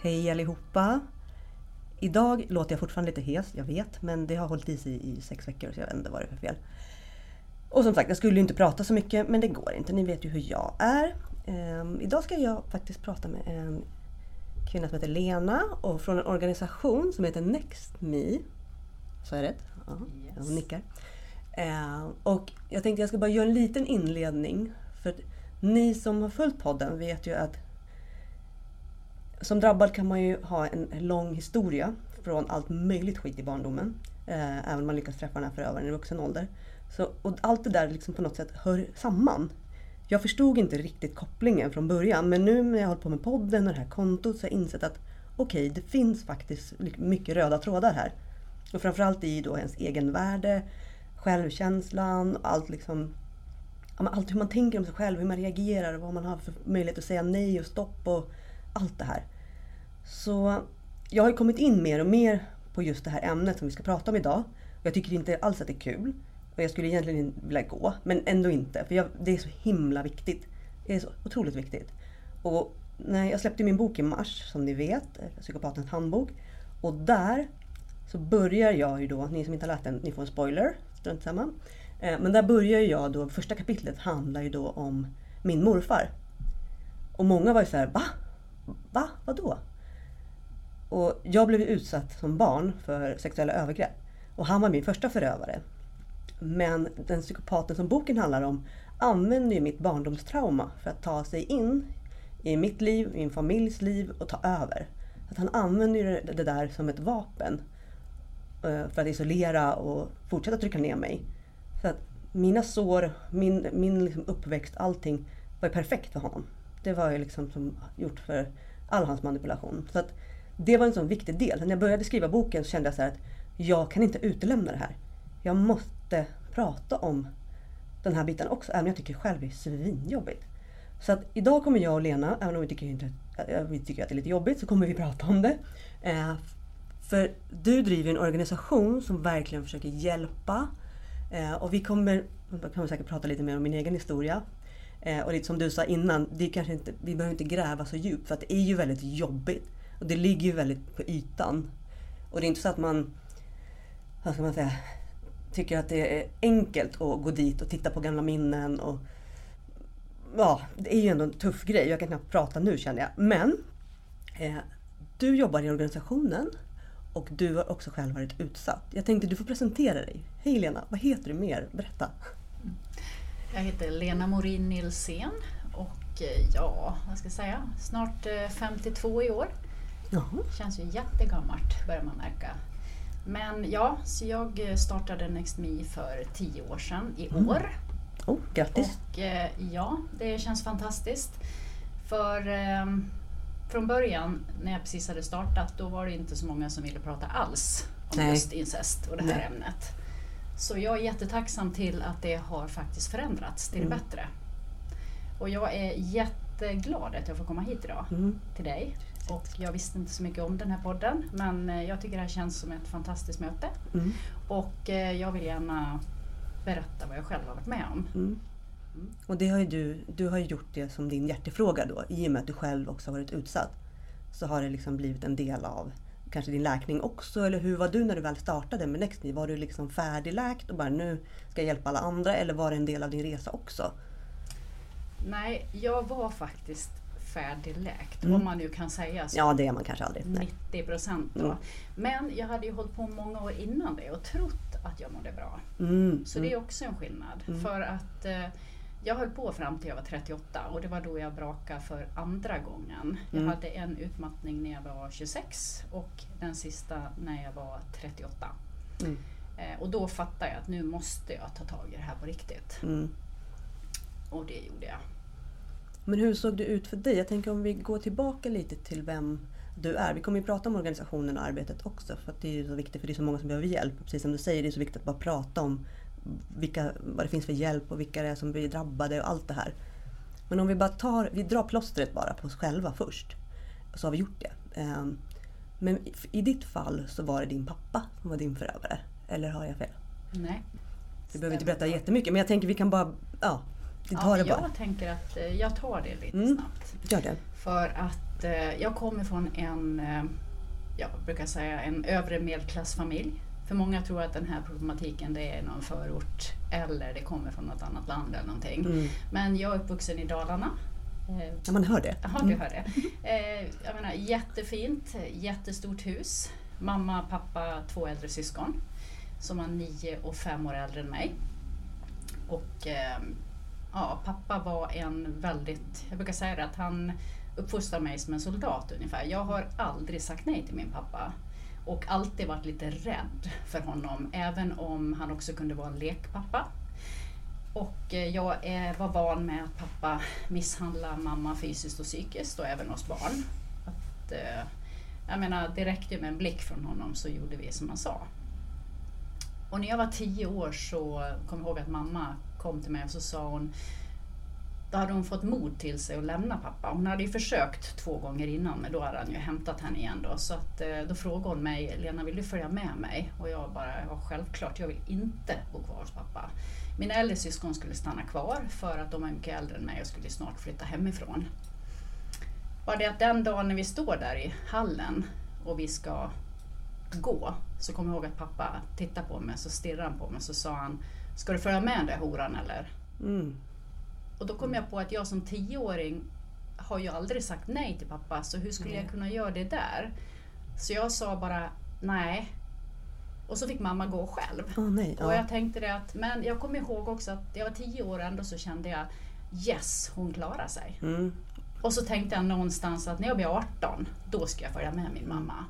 Hej allihopa! Idag låter jag fortfarande lite hes, jag vet, men det har hållit i sig i sex veckor så jag vet inte vad det är för fel. Och som sagt, jag skulle ju inte prata så mycket, men det går inte. Ni vet ju hur jag är. Um, idag ska jag faktiskt prata med en kvinna som heter Lena och från en organisation som heter NextMe. Så är det rätt? Ja, yes. hon nickar. Uh, och jag tänkte jag ska bara göra en liten inledning. För ni som har följt podden vet ju att som drabbad kan man ju ha en lång historia från allt möjligt skit i barndomen. Eh, även om man lyckas träffa den här förövaren i vuxen ålder. Så, och allt det där liksom på något sätt hör samman. Jag förstod inte riktigt kopplingen från början men nu när jag hållit på med podden och det här kontot så har jag insett att okej, okay, det finns faktiskt mycket röda trådar här. Och framförallt i då ens egenvärde, självkänslan, allt liksom allt hur man tänker om sig själv, hur man reagerar, vad man har för möjlighet att säga nej och stopp och allt det här. Så jag har kommit in mer och mer på just det här ämnet som vi ska prata om idag. Jag tycker inte alls att det är kul. Och jag skulle egentligen vilja gå, men ändå inte. För jag, det är så himla viktigt. Det är så otroligt viktigt. Och när jag släppte min bok i mars, som ni vet, Psykopatens handbok. Och där så börjar jag ju då, ni som inte har läst den, ni får en spoiler, strunt samma. Eh, men där börjar jag då, första kapitlet handlar ju då om min morfar. Och många var ju såhär, va? Va? Vadå? Och jag blev utsatt som barn för sexuella övergrepp. Och han var min första förövare. Men den psykopaten som boken handlar om använder ju mitt barndomstrauma för att ta sig in i mitt liv, min familjs liv och ta över. Att han använder det där som ett vapen eh, för att isolera och fortsätta trycka ner mig. Så att mina sår, min, min liksom uppväxt, allting var perfekt för honom. Det var ju liksom som gjort för all hans manipulation. Så att det var en sån viktig del. När jag började skriva boken så kände jag så att jag kan inte utelämna det här. Jag måste prata om den här biten också, även om jag tycker själv det är svinjobbigt. Så att idag kommer jag och Lena, även om vi tycker, inte, eh, vi tycker att det är lite jobbigt, så kommer vi prata om det. Eh, för du driver en organisation som verkligen försöker hjälpa. Eh, och vi kommer, kommer säkert prata lite mer om min egen historia. Eh, och lite som du sa innan, det kanske inte, vi behöver inte gräva så djupt för att det är ju väldigt jobbigt. Och det ligger ju väldigt på ytan. Och det är inte så att man, vad ska man säga, tycker att det är enkelt att gå dit och titta på gamla minnen. Och, ja, det är ju ändå en tuff grej. Jag kan knappt prata nu känner jag. Men eh, du jobbar i organisationen och du har också själv varit utsatt. Jag tänkte du får presentera dig. Hej Lena, vad heter du mer? Berätta. Mm. Jag heter Lena Morin Nilsén och eh, ja, vad ska jag säga, snart 52 eh, i år. Jaha. Känns ju jättegammalt börjar man märka. Men ja, så jag startade NextMe för tio år sedan i mm. år. Oh, grattis! Och eh, ja, det känns fantastiskt. För eh, från början när jag precis hade startat då var det inte så många som ville prata alls om Nej. just incest och det här Nej. ämnet. Så jag är jättetacksam till att det har faktiskt förändrats till det mm. bättre. Och jag är jätteglad att jag får komma hit idag mm. till dig och jag visste inte så mycket om den här podden men eh, jag tycker det här känns som ett fantastiskt möte. Mm. Och eh, jag vill gärna berätta vad jag själv har varit med om. Mm. Mm. Och det har du, du har ju gjort det som din hjärtefråga då i och med att du själv också har varit utsatt. Så har det liksom blivit en del av kanske din läkning också? Eller hur var du när du väl startade med NextMe? Var du liksom färdigläkt och bara nu ska jag hjälpa alla andra? Eller var det en del av din resa också? Nej, jag var faktiskt färdigläkt, mm. om man nu kan säga så. Ja, det är man kanske aldrig. 90 procent då. Mm. Men jag hade ju hållit på många år innan det och trott att jag mådde bra. Mm. Så det är också en skillnad. Mm. För att eh, jag höll på fram till jag var 38 och det var då jag brakade för andra gången. Jag mm. hade en utmattning när jag var 26 och den sista när jag var 38. Mm. Eh, och då fattade jag att nu måste jag ta tag i det här på riktigt. Mm. Och det gjorde jag. Men hur såg det ut för dig? Jag tänker om vi går tillbaka lite till vem du är. Vi kommer ju prata om organisationen och arbetet också för att det är så viktigt för det är så många som behöver hjälp. Precis som du säger, det är så viktigt att bara prata om vilka, vad det finns för hjälp och vilka det är som blir drabbade och allt det här. Men om vi bara tar, vi drar plåstret bara på oss själva först. Så har vi gjort det. Ehm, men i ditt fall så var det din pappa som var din förövare. Eller har jag fel? Nej. Du behöver inte berätta jättemycket men jag tänker vi kan bara, ja, Vi tar ja, det bara. Jag tänker att eh, jag tar det lite Mm. snabbt. Gör det. För att eh, jag kommer från en, eh, jag brukar säga en övre medelklassfamilj. För många tror att den här problematiken det är någon förort eller det kommer från något annat land eller någonting. Mm. Men jag är uppvuxen i Dalarna. Eh, Ja, man hör det. Jaha, du hör det. Eh, jag menar, jättefint, jättestort hus. Mamma, pappa, två äldre syskon som var nio och fem år äldre än mig. Och eh, ja, pappa var en väldigt, jag brukar säga det att han uppfostrade mig som en soldat ungefär. Jag har aldrig sagt nej till min pappa och alltid varit lite rädd för honom även om han också kunde vara en lekpappa. Och eh, jag eh, var van med att pappa misshandlar mamma fysiskt och psykiskt och även oss barn. Att, eh, jag menar, det räckte ju med en blick från honom så gjorde vi som han sa. Och när jag var tio år så kom jag ihåg att mamma kom till mig och så sa hon då hade hon fått mod till sig att lämna pappa. Hon hade ju försökt två gånger innan men då hade han ju hämtat henne igen då. Så att, eh, då frågade hon mig, Lena vill du följa med mig? Och jag bara, ja självklart, jag vill inte bo kvar hos pappa. Mina äldre syskon skulle stanna kvar för att de är mycket äldre än mig och skulle snart flytta hemifrån. Bara det att den dagen när vi står där i hallen och vi ska gå så kommer jag ihåg att pappa tittade på mig så stirrade han på mig så sa han Ska du följa med den där horan eller? Mm. Och då kom jag på att jag som tioåring har ju aldrig sagt nej till pappa så hur skulle jag kunna göra det där? Så jag sa bara nej. Och så fick mamma gå själv. Åh nej. Och Ja. jag tänkte det att, men jag kommer ihåg också att jag var tio år ändå så kände jag yes, hon klarar sig. Mm. Och så tänkte jag någonstans att när jag blir 18, då ska jag följa med min mamma.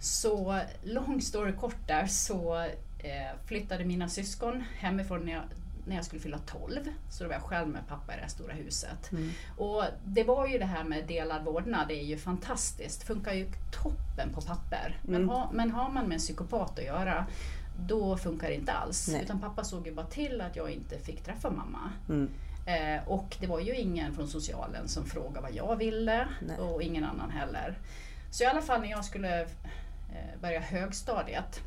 Så long story kort där så eh, flyttade mina syskon hemifrån när jag, när jag skulle fylla 12. Så då var jag själv med pappa i det här stora huset. Mm. Och det var ju det här med delad vårdnad, det är ju fantastiskt. Funkar ju toppen på papper. Men, Mm. ha, men har man med en psykopat att göra, då funkar det inte alls. Nej. Utan pappa såg ju bara till att jag inte fick träffa mamma. Mm. Eh, och det var ju ingen från socialen som frågade vad jag ville Nej. och ingen annan heller. Så i alla fall när jag skulle eh, börja högstadiet,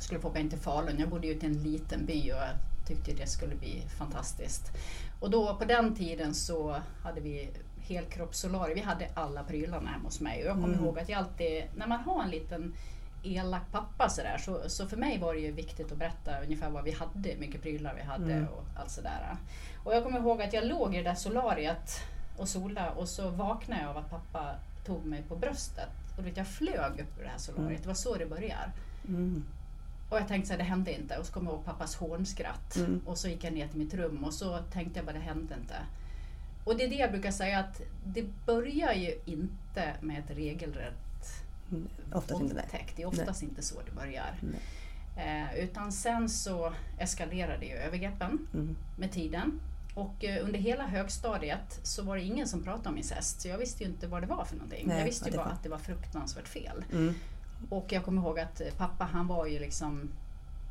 skulle få åka in till Falun, jag bodde ju i en liten by och tyckte det skulle bli fantastiskt. Och då på den tiden så hade vi helkroppssolarium, vi hade alla prylarna hemma hos mig och jag kommer Mm. ihåg att jag alltid, när man har en liten elak pappa sådär, så, så för mig var det ju viktigt att berätta ungefär vad vi hade, hur mycket prylar vi hade Mm. och allt sådär. Och jag kommer ihåg att jag låg i det där solariet och sola och så vaknade jag av att pappa tog mig på bröstet. Och vet, jag flög upp ur det här solariet, Mm. det var så det började. Mm. Och jag tänkte så här, det hände inte. Och så kom jag ihåg pappas hånskratt. Mm. Och så gick jag ner till mitt rum och så tänkte jag bara, det hände inte. Och det är det jag brukar säga att det börjar ju inte med ett regelrätt Mm. Oftast inte nej. våldtäkt. Det är oftast inte så det börjar. Nej. Eh, utan sen så eskalerade ju övergreppen Mm. med tiden. Och eh, under hela högstadiet så var det ingen som pratade om incest. Så jag visste ju inte vad det var för någonting. Nej, jag visste ju bara att det var fruktansvärt fel. Mm. Och jag kommer ihåg att eh, pappa han var ju liksom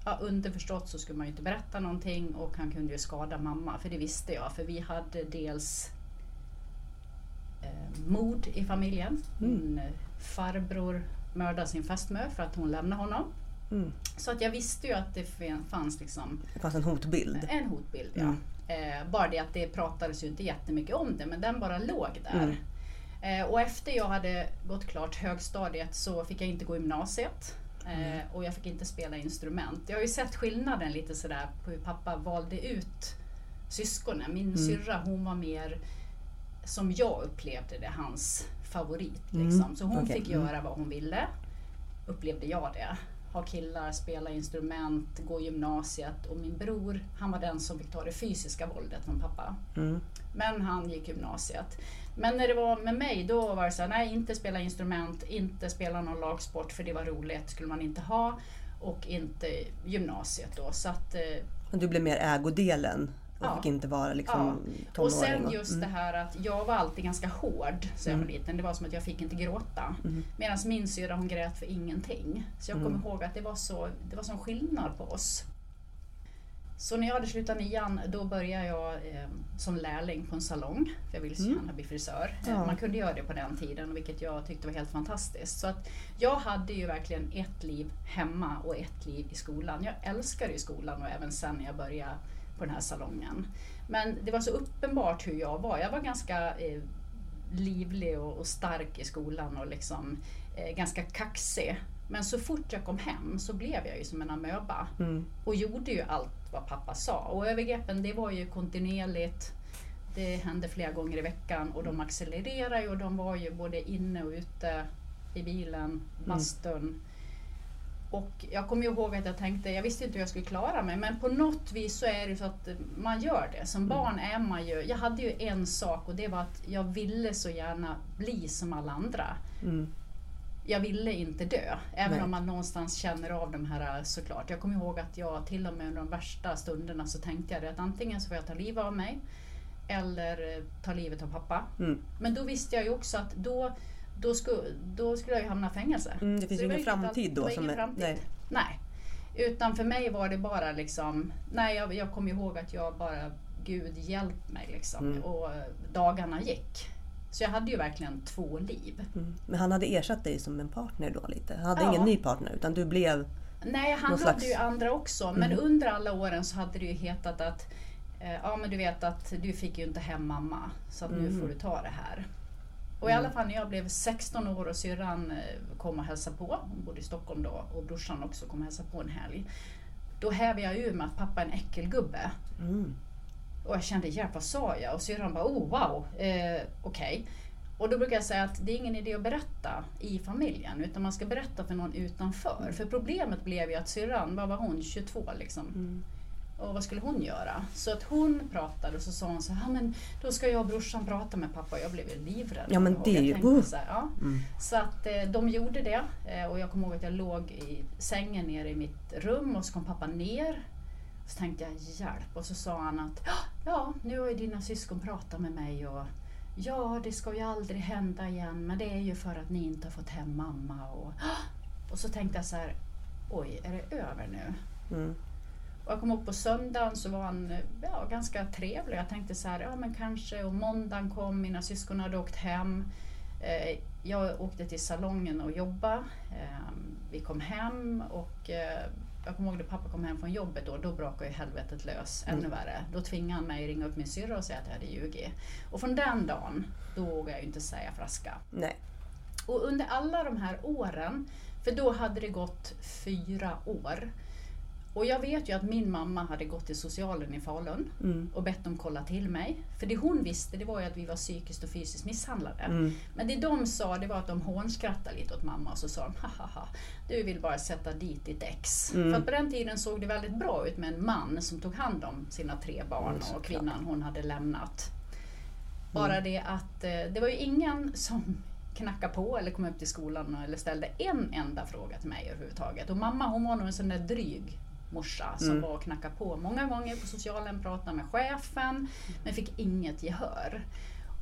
ja, underförstått så skulle man ju inte berätta någonting och han kunde ju skada mamma för det visste jag för vi hade dels eh, mord i familjen. Mm. Min eh, farbror mördade sin fästmö för att hon lämnade honom. Mm. Så att jag visste ju att det fanns liksom Det fanns en hotbild. en hotbild. Ja. Mm. Eh, bara det att det pratades ju inte jättemycket om det men den bara låg där. Mm. Eh, och efter jag hade gått klart högstadiet så fick jag inte gå gymnasiet. Mm. Eh, och jag fick inte spela instrument. Jag har ju sett skillnaden lite sådär på hur pappa valde ut syskonen. Min Mm. syrra hon var mer som jag upplevde det, hans favorit. Mm, Liksom. Så hon okej, fick mm. göra vad hon ville. Upplevde jag det. Ha killar, spela instrument, gå gymnasiet. Och min bror, han var den som fick ta det fysiska våldet från pappa. Mm. Men han gick gymnasiet. Men när det var med mig då var det så här, nej inte spela instrument, inte spela någon lagsport för det var roligt, skulle man inte ha. Och inte gymnasiet då. Så att, eh, Men Du blev mer ägodelen och Ja. fick inte vara liksom och tonåring. sen just mm. det här att jag var alltid ganska hård så jag var Mm. liten. Det var som att jag fick inte gråta. Mm. Medan min syrra hon grät för ingenting. Så jag kommer Mm. ihåg att det var så det var sån skillnad på oss. Så när jag hade slutat nian då började jag eh, som lärling på en salong. För jag ville så Mm. gärna bli frisör. Eh, Ja. Man kunde göra det på den tiden vilket jag tyckte var helt fantastiskt. Så att jag hade ju verkligen ett liv hemma och ett liv i skolan. Jag älskade ju skolan och även sen när jag började på den här salongen. Men det var så uppenbart hur jag var. Jag var ganska eh, livlig och, och, stark i skolan och liksom eh, ganska kaxig. Men så fort jag kom hem så blev jag ju som en amöba mm. och gjorde ju allt vad pappa sa. Och övergreppen det var ju kontinuerligt. Det hände flera gånger i veckan och de accelererade och de var ju både inne och ute i bilen, bastun. Mm. Och jag kommer ihåg att jag tänkte, jag visste inte hur jag skulle klara mig, men på något vis så är det så att man gör det. Som mm. barn är man ju, jag hade ju en sak och det var att jag ville så gärna bli som alla andra. Mm. Jag ville inte dö, även Nej. om man någonstans känner av de här såklart. Jag kommer ihåg att jag till och med under de värsta stunderna så tänkte jag att antingen så får jag ta livet av mig eller ta livet av pappa. Mm. Men då visste jag ju också att då då, sku, då skulle jag ju hamna i fängelse. Mm, det finns ju ingen framtid då. Som ingen framtid. Nej. nej. Utan för mig var det bara liksom, nej jag, jag kommer ihåg att jag bara, Gud hjälp mig liksom. Mm. Och dagarna gick. Så jag hade ju verkligen två liv. Mm. Men han hade ersatt dig som en partner då lite? Han hade ja. ingen ny partner utan du blev Nej, han hade slags... ju andra också. Men mm. under alla åren så hade det ju hetat att eh, Ja men du vet att du fick ju inte hem mamma så att nu mm. får du ta det här. Och i alla mm. fall när jag blev 16 år och syrran eh, kom och hälsade på, hon bodde i Stockholm då, och brorsan också kom och hälsade på en helg. Då hävde jag ur med att pappa är en äckelgubbe. Och jag kände, hjälp vad sa jag? Och syrran bara, oh wow, eh, okej. Okay. Och då brukar jag säga att det är ingen idé att berätta i familjen utan man ska berätta för någon utanför. För problemet blev ju att syrran, vad var hon, 22 liksom. Mm. Och vad skulle hon göra? Så att hon pratade och så sa hon så här, men då ska jag och brorsan prata med pappa. Jag blev ju livrädd. Ja men det är ju... Uh. Så, här, ja. mm. så att eh, de gjorde det eh, och jag kommer ihåg att jag låg i sängen nere i mitt rum och så kom pappa ner. Så tänkte jag hjälp och så sa han att ja, nu har ju dina syskon pratat med mig och ja, det ska ju aldrig hända igen men det är ju för att ni inte har fått hem mamma. Och, och så tänkte jag så här, oj, är det över nu? Mm. Och jag kom upp på söndagen så var han ja, ganska trevlig. Jag tänkte så här, ja men kanske, och måndagen kom, mina syskon hade åkt hem. Eh, jag åkte till salongen och jobbade. Eh, vi kom hem och eh, jag kommer ihåg när pappa kom hem från jobbet då, då brakade ju helvetet lös mm. ännu värre. Då tvingade han mig ringa upp min syrra och säga att jag hade ljugit. Och från den dagen, då vågade jag ju inte säga flaska. Nej. Och under alla de här åren, för då hade det gått fyra år, och jag vet ju att min mamma hade gått till socialen i Falun mm. och bett dem kolla till mig. För det hon visste det var ju att vi var psykiskt och fysiskt misshandlade. Mm. Men det de sa det var att de hånskrattade lite åt mamma och så sa de haha, du vill bara sätta dit ditt ex. Mm. För att på den tiden såg det väldigt bra ut med en man som tog hand om sina tre barn och kvinnan hon hade lämnat. Bara mm. det att eh, det var ju ingen som knackade på eller kom upp till skolan eller ställde en enda fråga till mig överhuvudtaget. Och mamma hon var nog en sån där dryg morsa som mm. var och knackade på många gånger på socialen, pratade med chefen men fick inget gehör.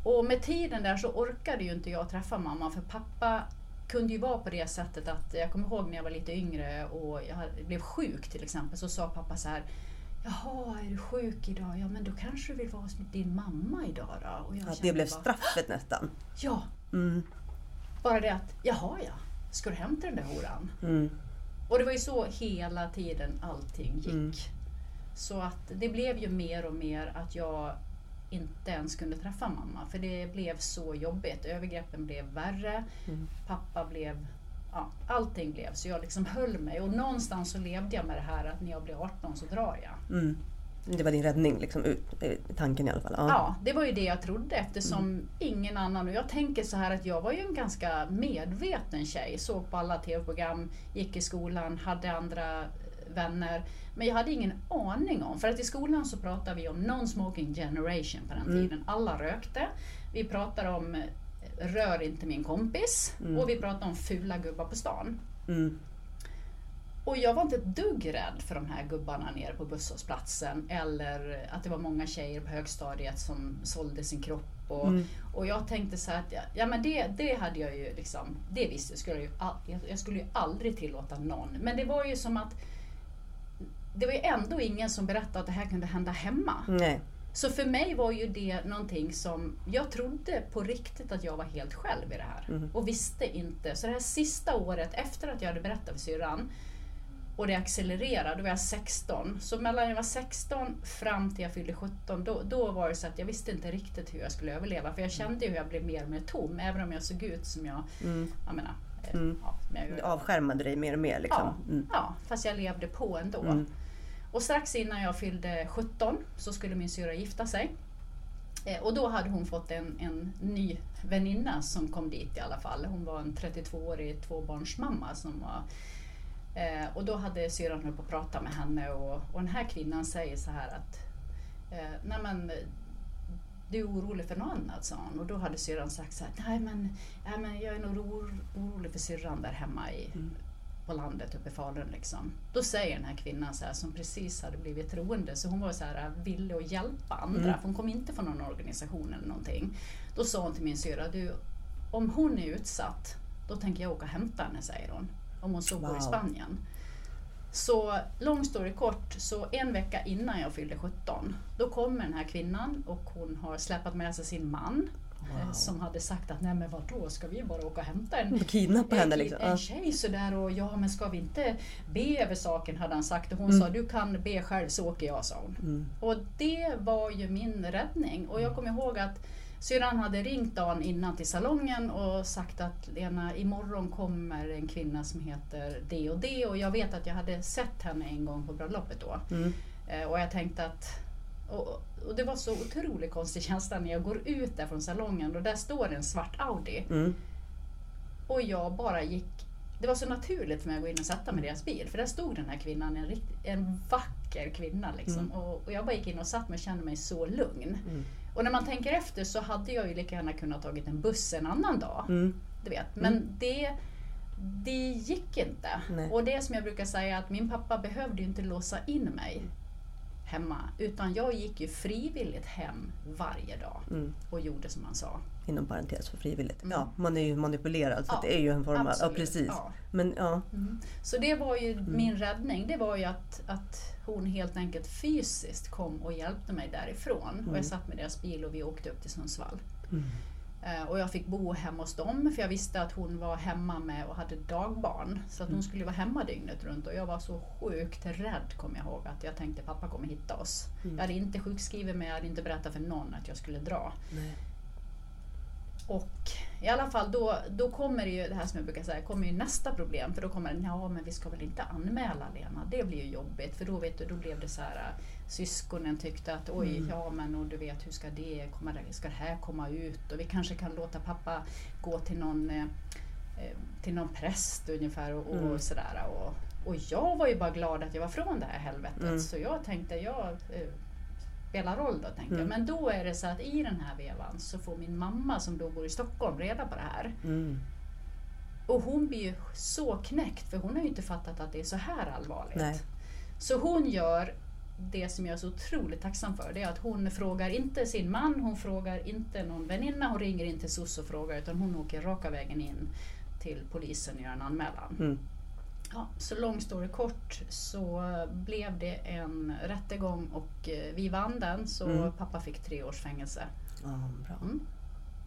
Och med tiden där så orkade ju inte jag träffa mamma för pappa kunde ju vara på det sättet att jag kommer ihåg när jag var lite yngre och jag blev sjuk till exempel så sa pappa så här Jaha, är du sjuk idag? Ja men då kanske du vill vara hos din mamma idag då? Och jag att det blev bara, straffet nästan? Ja. Mm. Bara det att, jaha ja, ska du hem till den där horan? Mm. Och det var ju så hela tiden allting gick. Mm. Så att det blev ju mer och mer att jag inte ens kunde träffa mamma för det blev så jobbigt. Övergreppen blev värre, mm. pappa blev Ja, allting blev så jag liksom höll mig och någonstans så levde jag med det här att när jag blir 18 så drar jag. Mm. Det var din räddning, liksom, ut, tanken i alla fall? Ja. ja. det var ju det jag trodde eftersom mm. ingen annan... Och jag tänker så här att jag var ju en ganska medveten tjej. Såg på alla TV-program, gick i skolan, hade andra vänner. Men jag hade ingen aning om, för att i skolan så pratade vi om non-smoking generation på den mm. tiden. Alla rökte. Vi pratade om rör inte min kompis mm. och vi pratade om fula gubbar på stan. Mm. Och jag var inte ett dugg rädd för de här gubbarna nere på busshållplatsen eller att det var många tjejer på högstadiet som sålde sin kropp. Och, mm. och jag tänkte så att ja, men det, det hade jag ju liksom, det visste jag. Skulle ju, jag skulle ju aldrig tillåta någon. Men det var ju som att det var ju ändå ingen som berättade att det här kunde hända hemma. Nej. Så för mig var ju det någonting som, jag trodde på riktigt att jag var helt själv i det här. Mm. Och visste inte. Så det här sista året efter att jag hade berättat för syrran Och det accelererade, då var jag 16. Så mellan jag var 16 fram till jag fyllde 17, då, då var det så att jag visste inte riktigt hur jag skulle överleva. För jag kände ju hur jag blev mer och mer tom, även om jag såg ut som jag, Mm. jag menar, eh, Mm. ja, men jag, avskärmade dig mer och mer liksom. Ja, Mm. ja, fast jag levde på ändå. Mm. Och strax innan jag fyllde 17 så skulle min syra gifta sig. Eh, Och då hade hon fått en, en ny väninna som kom dit i alla fall. Hon var en 32-årig tvåbarnsmamma som var eh, och då hade syrran hållit på att prata med henne och, och den här kvinnan säger så här att eh, Nej men, du är orolig för något annat, sa hon. Och då hade syrran sagt så här, nej men, nej, men jag är nog oro, orolig för syrran där hemma i, Mm. på landet uppe i Falun. Liksom. Då säger den här kvinnan så här, som precis hade blivit troende, så hon var så här villig att hjälpa andra, Mm. för hon kom inte från någon organisation eller någonting. Då sa hon till min syrra, du, om hon är utsatt, då tänker jag åka och hämta henne, säger hon. Om hon så bor Wow. i Spanien. Så lång story kort, så en vecka innan jag fyllde 17, då kommer den här kvinnan och hon har släpat med sig sin man. eh, Wow. Som hade sagt att nej men vadå, ska vi bara åka och hämta en Kidnappa henne en, liksom. en tjej sådär och ja men ska vi inte be över saken hade han sagt och hon Mm. sa du kan be själv så åker jag sa hon. Mm. Och det var ju min räddning och jag kommer ihåg att syrran hade ringt dagen innan till salongen och sagt att Lena imorgon kommer en kvinna som heter det och det och jag vet att jag hade sett henne en gång på bröllopet då. Mm. Eh, Och jag tänkte att och, och det var så otroligt konstig känsla när jag går ut där från salongen och där står en svart Audi Mm. och jag bara gick... Det var så naturligt för mig att gå in och sätta mig i deras bil. För där stod den här kvinnan, en, rikt, en vacker kvinna. Liksom. Mm. Och, och jag bara gick in och satt mig och kände mig så lugn. Mm. Och när man tänker efter så hade jag ju lika gärna kunnat tagit en buss en annan dag. Mm. Du vet. Men det, det gick inte. Nej. Och det som jag brukar säga att min pappa behövde ju inte låsa in mig hemma. Utan jag gick ju frivilligt hem varje dag Mm. och gjorde som han sa. Inom parentes för frivilligt. Mm. Ja, man är ju manipulerad så Ja, det är ju en form av... Ja, precis. Ja. Men ja. Mm. Så det var ju min räddning. Det var ju att, att hon helt enkelt fysiskt kom och hjälpte mig därifrån. Och Mm. jag satt med deras bil och vi åkte upp till Sundsvall. Mm. Eh, Och jag fick bo hemma hos dem för jag visste att hon var hemma med och hade dagbarn. Så att hon Mm. skulle vara hemma dygnet runt och jag var så sjukt rädd kommer jag ihåg att jag tänkte pappa kommer hitta oss. Mm. Jag hade inte sjukskrivit mig, jag hade inte berättat för någon att jag skulle dra. Nej. Och i alla fall då, då kommer det ju det här som jag brukar säga, kommer ju nästa problem. För då kommer det, ja men vi ska väl inte anmäla Lena, det blir ju jobbigt. För då, vet du, då blev det så här, äh, syskonen tyckte att oj, Mm. ja men och du vet hur ska det komma, ska det här komma ut? Och vi kanske kan låta pappa gå till någon, eh, eh, till någon präst ungefär och, och Mm. sådär. Och, och jag var ju bara glad att jag var från det här helvetet. Mm. Så jag tänkte, jag eh, spelar roll då tänkte jag. Mm. Men då är det så att i den här vevan så får min mamma som då bor i Stockholm reda på det här. Mm. Och hon blir ju så knäckt för hon har ju inte fattat att det är så här allvarligt. Nej. Så hon gör det som jag är så otroligt tacksam för. Det är att hon frågar inte sin man, hon frågar inte någon väninna, hon ringer inte SOS och frågar utan hon åker raka vägen in till polisen och gör en anmälan. Mm. Ja, så lång story kort så blev det en rättegång och eh, vi vann den så Mm. pappa fick tre års fängelse. Ja, bra. Mm.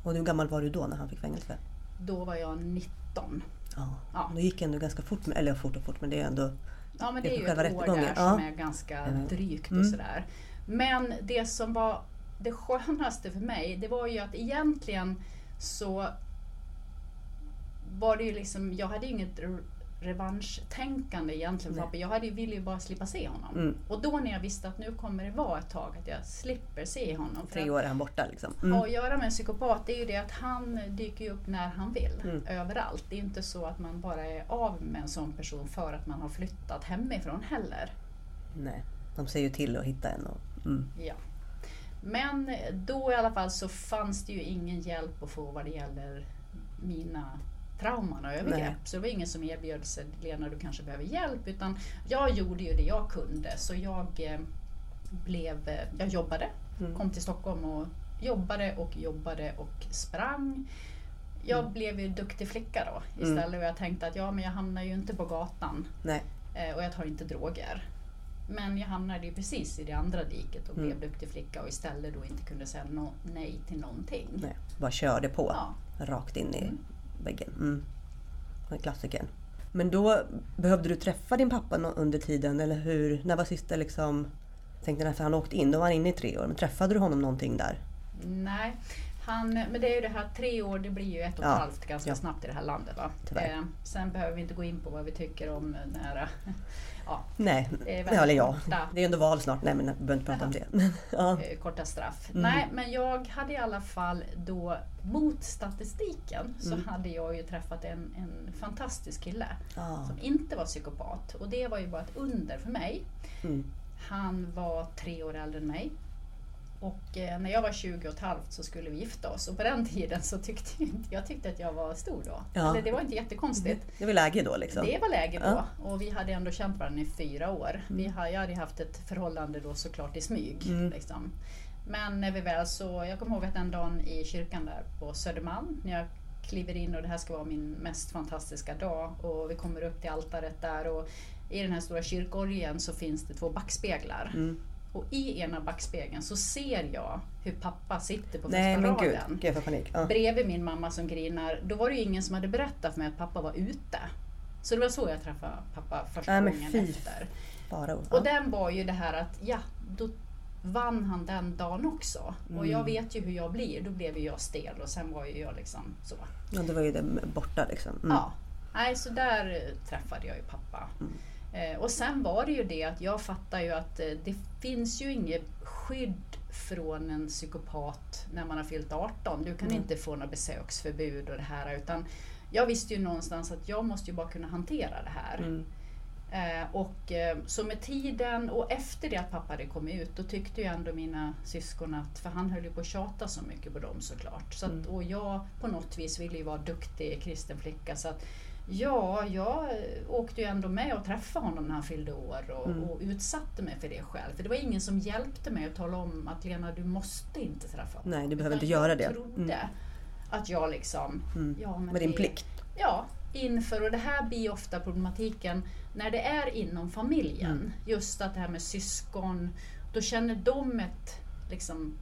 Och hur gammal var du då när han fick fängelse? Då var jag 19. Ja. Ja. Det gick ändå ganska fort, med- eller fort och fort, men det är ändå... Ja men Det är ju ett år där ja. som är ganska drygt och Mm. sådär. Men det som var det skönaste för mig, det var ju att egentligen så var det ju liksom, jag hade ju inget revanschtänkande egentligen pappa. Jag hade, ville ju bara slippa se honom. Mm. Och då när jag visste att nu kommer det vara ett tag att jag slipper se honom. Tre år är han borta liksom. Mm. att göra med en psykopat är ju det att han dyker upp när han vill. Mm. Överallt. Det är inte så att man bara är av med en sån person för att man har flyttat hemifrån heller. Nej. De ser ju till att hitta en och... Mm. Ja. Men då i alla fall så fanns det ju ingen hjälp att få vad det gäller mina trauman och övergrepp. Nej. Så det var ingen som erbjöd sig, Lena du kanske behöver hjälp. Utan jag gjorde ju det jag kunde. Så jag eh, blev, eh, jag jobbade, Mm. kom till Stockholm och jobbade och jobbade och sprang. Jag Mm. blev ju duktig flicka då Mm. istället och jag tänkte att ja men jag hamnar ju inte på gatan. Nej. Eh, och jag tar inte droger. Men jag hamnade ju precis i det andra diket och Mm. blev duktig flicka och istället då inte kunde säga no, nej till någonting. Nej. Bara körde på. Ja. Rakt in i Mm. Väggen. Mm. Är Klassikern. Men då behövde du träffa din pappa under tiden eller hur? När var sista liksom... Tänkte när han åkte in, då var han inne i tre år. Men träffade du honom någonting där? Nej, han, men det är ju det här, tre år det blir ju ett och ett Ja, halvt ganska ja. snabbt i det här landet. Va? Eh, sen behöver vi inte gå in på vad vi tycker om nära... Ja, Nej, Det är det håller jag. korta. Det är ändå val snart. Nej men jag behöver inte prata om det. Men, ja. eh, korta straff. Mm. Nej, men jag hade i alla fall då mot statistiken så Mm. hade jag ju träffat en, en fantastisk kille Ja. som inte var psykopat. Och det var ju bara ett under för mig. Mm. Han var tre år äldre än mig. Och eh, när jag var 20 och ett halvt så skulle vi gifta oss. Och på den tiden så tyckte jag inte jag tyckte att jag var stor då. Ja. Eller det var inte jättekonstigt. Det var läge då liksom? Det var läge då. Ja. Och vi hade ändå känt varandra i fyra år. Vi har, jag hade haft ett förhållande då såklart i smyg. Mm. Liksom. Men när vi väl så, jag kommer ihåg att den dagen i kyrkan där på Södermalm, när jag kliver in och det här ska vara min mest fantastiska dag och vi kommer upp till altaret där och i den här stora kyrkorgeln så finns det två backspeglar. Mm. Och i ena backspegeln så ser jag hur pappa sitter på Nej men gud, gud jag panik. Ja. Bredvid min mamma som grinar. Då var det ju ingen som hade berättat för mig att pappa var ute. Så det var så jag träffade pappa första Nej, gången efter. Bara ord. Och den var ju det här att, ja, då vann han den dagen också. Och Mm. jag vet ju hur jag blir. Då blev ju jag stel och sen var ju jag liksom så. Ja, det var ju det borta liksom. Mm. Ja. Nej, så där träffade jag ju pappa. Mm. Eh, och sen var det ju det att jag fattar ju att eh, det finns ju inget skydd från en psykopat när man har fyllt 18. Du kan Mm. inte få något besöksförbud och det här utan jag visste ju någonstans att jag måste ju bara kunna hantera det här. Mm. Eh, och eh, så med tiden och efter det att pappa hade kommit ut då tyckte ju ändå mina syskon att, för han höll ju på att tjata så mycket på dem såklart. Så att, Mm. och jag på något vis ville ju vara duktig kristen flicka så att ja, jag eh, åkte ju ändå med och träffade honom när han fyllde år och, Mm. och utsatte mig för det själv. För det var ingen som hjälpte mig att tala om att Lena du måste inte träffa honom. Nej, du behöver Utan inte göra jag det. trodde Mm. att jag liksom, Mm. ja men Med din det- plikt. Ja, inför, och det här blir ofta problematiken när det är inom familjen. Mm. Just att det här med syskon, då känner de ett liksom,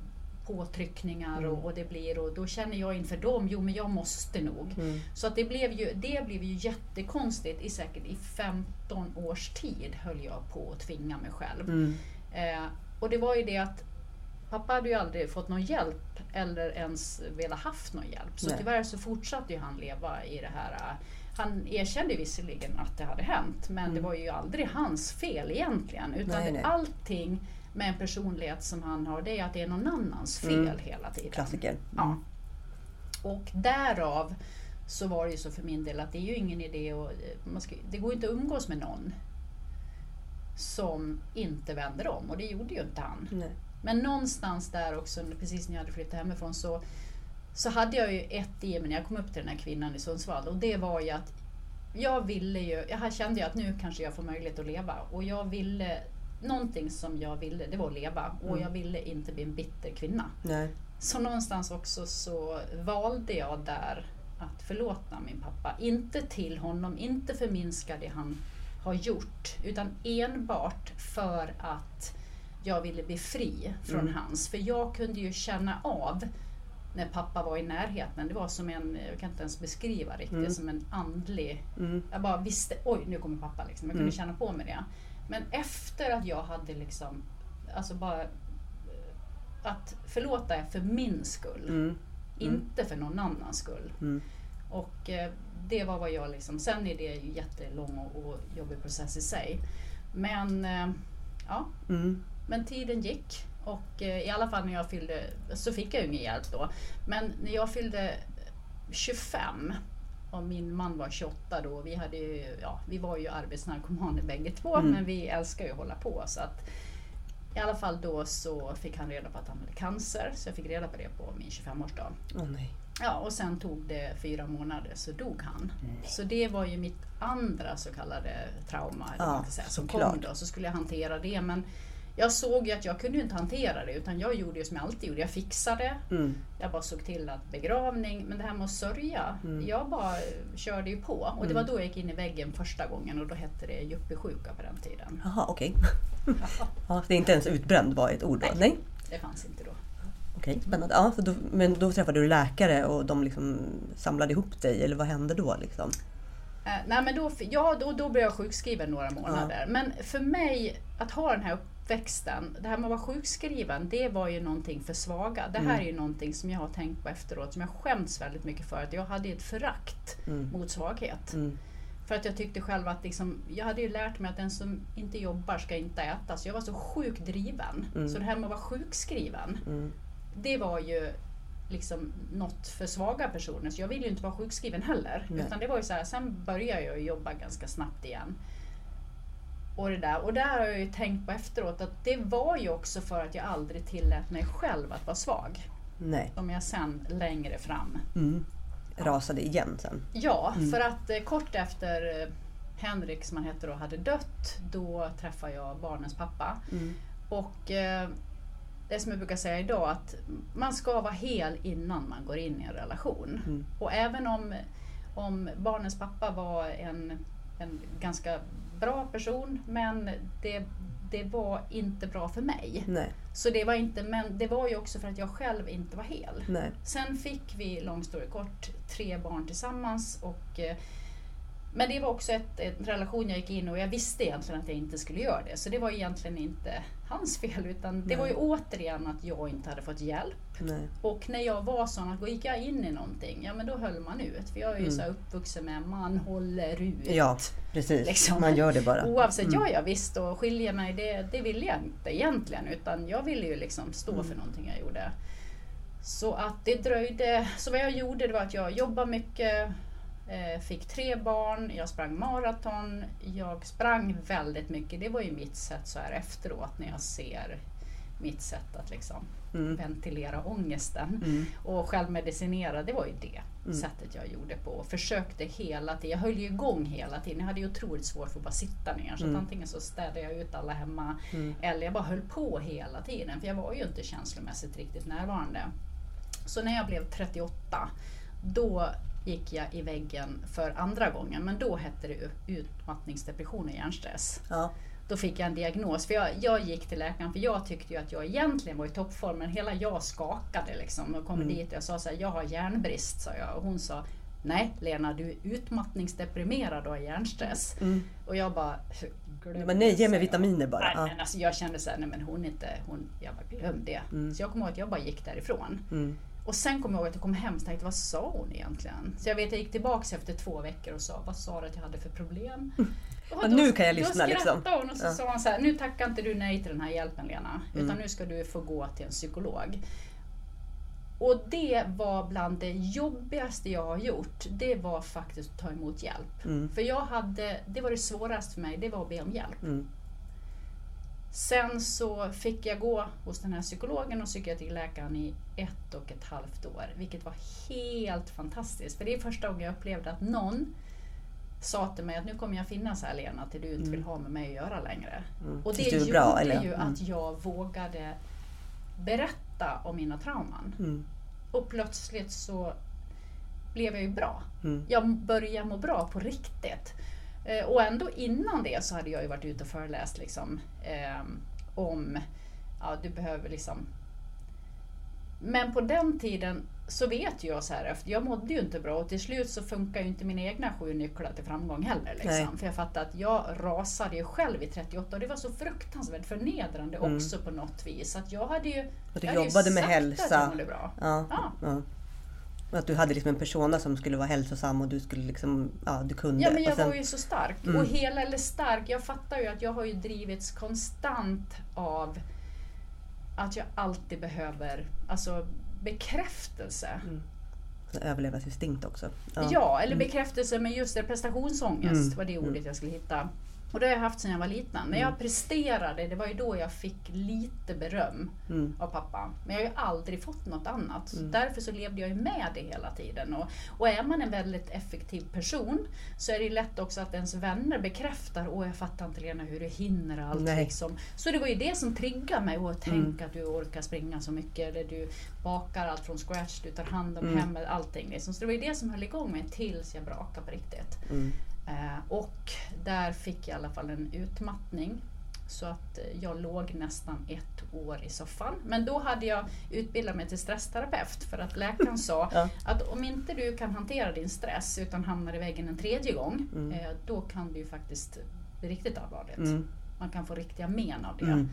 påtryckningar Mm. och, och det blir och då känner jag inför dem, jo men jag måste nog. Mm. Så att det blev ju, det blev ju jättekonstigt i säkert i 15 års tid höll jag på att tvinga mig själv. Mm. Eh, och det var ju det att pappa hade ju aldrig fått någon hjälp eller ens velat haft någon hjälp. Så Nej. tyvärr så fortsatte ju han leva i det här. eh, Han erkände visserligen att det hade hänt men det var ju aldrig hans fel egentligen. Utan Mm. Nej, nej. allting med en personlighet som han har det är att det är någon annans fel Mm. hela tiden. Klassiker. Mm. Ja. Och därav så var det ju så för min del att det är ju ingen idé att, man ska, det går ju inte att umgås med någon som inte vänder om och det gjorde ju inte han. Nej. Men någonstans där också, precis när jag hade flyttat hemifrån så, så hade jag ju ett i mig när jag kom upp till den här kvinnan i Sundsvall och det var ju att jag ville ju, jag kände ju att nu kanske jag får möjlighet att leva och jag ville, någonting som jag ville det var att leva och Mm. jag ville inte bli en bitter kvinna. Nej. Så någonstans också så valde jag där att förlåta min pappa. Inte till honom, inte förminska det han har gjort, utan enbart för att jag ville bli fri från Mm. hans. För jag kunde ju känna av när pappa var i närheten. Det var som en, jag kan inte ens beskriva riktigt, Mm. som en andlig Mm. jag bara visste, oj nu kommer pappa liksom. Jag kunde Mm. känna på mig det. Men efter att jag hade liksom, alltså bara eh, att förlåta är för min skull. Mm. Inte för någon annans skull. Mm. Och eh, det var vad jag liksom, sen är det ju jättelång och, och jobbig process i sig. Men eh, ja, Mm. men tiden gick och eh, i alla fall när jag fyllde, så fick jag ju ingen hjälp då. Men när jag fyllde 25 och min man var 28 då, vi, hade ju, ja, vi var ju arbetsnarkomaner bägge två Mm. men vi älskar ju att hålla på. Så att, I alla fall då så fick han reda på att han hade cancer, så jag fick reda på det på min 25-årsdag. Åh nej. Ja, och sen tog det fyra månader så dog han. Så det var ju mitt andra så kallade trauma, Ja, säga, som kom då. Så skulle jag hantera det. Men jag såg ju att jag kunde inte hantera det utan jag gjorde ju som jag alltid gjorde. Jag fixade, Mm. jag bara såg till att begravning, men det här med att sörja, Mm. jag bara körde ju på. Och det var då jag gick in i väggen första gången och då hette det yuppie-sjuka på den tiden. Jaha, okej. Ja, det är inte ens utbränd var ett ord då? Nej. Nej. Det fanns inte då. Okej, spännande. Ja, så då, men då träffade du läkare och de liksom samlade ihop dig, eller vad hände då? Liksom? Eh, nej men då, ja, då, då blev jag sjukskriven några månader. Ja. Men för mig, att ha den här uppväxten, det här med att vara sjukskriven, det var ju någonting för svaga. Det här mm. är ju någonting som jag har tänkt på efteråt, som jag skämts väldigt mycket för. Att jag hade ett förakt mm. mot svaghet. Mm. För att jag tyckte själv att liksom, jag hade ju lärt mig att den som inte jobbar ska inte äta. Så jag var så sjukt driven. Mm. Så det här med att vara sjukskriven, mm. det var ju liksom något för svaga personer. Så jag ville ju inte vara sjukskriven heller. Nej. Utan det var ju så här, sen började jag jobba ganska snabbt igen. Och det, där. och där har jag ju tänkt på efteråt att det var ju också för att jag aldrig tillät mig själv att vara svag. Nej. Som jag sen längre fram mm. rasade igen sen. Ja, mm. för att eh, kort efter eh, Henrik, som han hette då, hade dött, då träffade jag barnens pappa. Mm. Och eh, det som jag brukar säga idag, att man ska vara hel innan man går in i en relation. Mm. Och även om, om barnens pappa var en, en ganska bra person, men det, det var inte bra för mig. Nej. Så det var inte, men det var ju också för att jag själv inte var hel. Nej. Sen fick vi, lång story kort, tre barn tillsammans och eh, men det var också ett, en relation jag gick in och jag visste egentligen att jag inte skulle göra det. Så det var egentligen inte hans fel utan det Nej. var ju återigen att jag inte hade fått hjälp. Nej. Och när jag var sån, att gick jag in i någonting, ja men då höll man ut. För jag är ju mm. så uppvuxen med man håller ut. Ja, precis. Liksom. Man gör det bara. Oavsett, mm. ja ja visst och skilja mig det, det ville jag inte egentligen. Utan jag ville ju liksom stå mm. för någonting jag gjorde. Så att det dröjde. Så vad jag gjorde det var att jag jobbade mycket fick tre barn, jag sprang maraton, jag sprang väldigt mycket. Det var ju mitt sätt så här efteråt när jag ser mitt sätt att liksom mm. ventilera ångesten. Mm. Och självmedicinera, det var ju det mm. sättet jag gjorde på. Och försökte hela tiden, jag höll ju igång hela tiden. Jag hade ju otroligt svårt för att bara sitta ner. Så mm. antingen så städade jag ut alla hemma mm. eller jag bara höll på hela tiden. För jag var ju inte känslomässigt riktigt närvarande. Så när jag blev 38 då gick jag i väggen för andra gången, men då hette det utmattningsdepression och hjärnstress. Ja. Då fick jag en diagnos, för jag, jag, gick till läkaren för jag tyckte ju att jag egentligen var i toppform, men hela jag skakade liksom och kom mm. dit och jag sa så här, jag har järnbrist, sa jag. Och hon sa, nej Lena, du är utmattningsdeprimerad och har hjärnstress. Mm. Och jag bara, men nej, ge mig vitaminer bara. Nej, men alltså, jag kände såhär, nej men hon inte, hon, jag bara glöm det. Mm. Så jag kommer ihåg att jag bara gick därifrån. Mm. Och sen kom jag ihåg att jag kom hem och tänkte, vad sa hon egentligen? Så jag vet, jag gick tillbaka efter två veckor och sa, vad sa du att jag hade för problem? Och då, nu kan jag lyssna liksom. Då hon och så ja. sa hon så här, nu tackar inte du nej till den här hjälpen Lena, utan mm. nu ska du få gå till en psykolog. Och det var bland det jobbigaste jag har gjort. Det var faktiskt att ta emot hjälp. Mm. För jag hade, det var det svåraste för mig, det var att be om hjälp. Mm. Sen så fick jag gå hos den här psykologen och psykiatriläkaren i ett och ett halvt år, vilket var helt fantastiskt. För det är första gången jag upplevde att någon sa till mig att nu kommer jag finnas här Lena till du inte mm. vill ha med mig att göra längre. Mm. Och det gjorde bra, eller? ju mm. att jag vågade berätta om mina trauman. Mm. Och plötsligt så blev jag ju bra. Mm. Jag började må bra på riktigt. Eh, och ändå innan det så hade jag ju varit ute och föreläst liksom, eh, om, ja du behöver liksom men på den tiden så vet jag så här efter, jag mådde ju inte bra och till slut så funkar ju inte mina egna sju nycklar till framgång heller. Liksom. För jag fattade att jag rasade ju själv i 38 och det var så fruktansvärt förnedrande mm. också på något vis. Att jag hade ju... Och du jobbade med hälsa. bra. Ja, ja. ja. Att du hade liksom en persona som skulle vara hälsosam och du skulle liksom, ja du kunde. Ja men jag sen... var ju så stark. Mm. Och hela, eller stark, jag fattar ju att jag har ju drivits konstant av att jag alltid behöver alltså, bekräftelse. Mm. Överlevnadsinstinkt också. Ja, ja eller mm. bekräftelse med just det, prestationsångest mm. var det ordet mm. jag skulle hitta. Och det har jag haft sedan jag var liten. När jag mm. presterade, det var ju då jag fick lite beröm mm. av pappa. Men jag har ju aldrig fått något annat. Mm. Därför så levde jag ju med det hela tiden. Och, och är man en väldigt effektiv person så är det lätt också att ens vänner bekräftar Åh, jag fattar inte Lena hur du hinner allt. Liksom. Så det var ju det som triggade mig. att tänk mm. att du orkar springa så mycket. Eller du bakar allt från scratch, du tar hand om mm. hemmet, allting. Liksom. Så det var ju det som höll igång mig tills jag brakade på riktigt. Mm. Eh, och där fick jag i alla fall en utmattning Så att eh, jag låg nästan ett år i soffan. Men då hade jag utbildat mig till stressterapeut för att läkaren sa Ja. att om inte du kan hantera din stress utan hamnar i väggen en tredje gång, Mm. eh, då kan det ju faktiskt bli riktigt allvarligt. Mm. Man kan få riktiga men av det. Mm.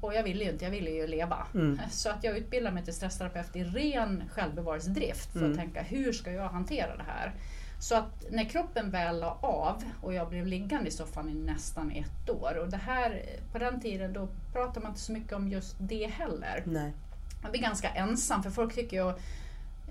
Och jag ville ju inte, jag ville ju leva. Mm. Så att jag utbildade mig till stressterapeut i ren självbevarelsedrift för Mm. att tänka hur ska jag hantera det här? Så att när kroppen väl la av och jag blev liggande i soffan i nästan ett år och det här på den tiden då pratade man inte så mycket om just det heller. Nej. Man blir ganska ensam för folk tycker ju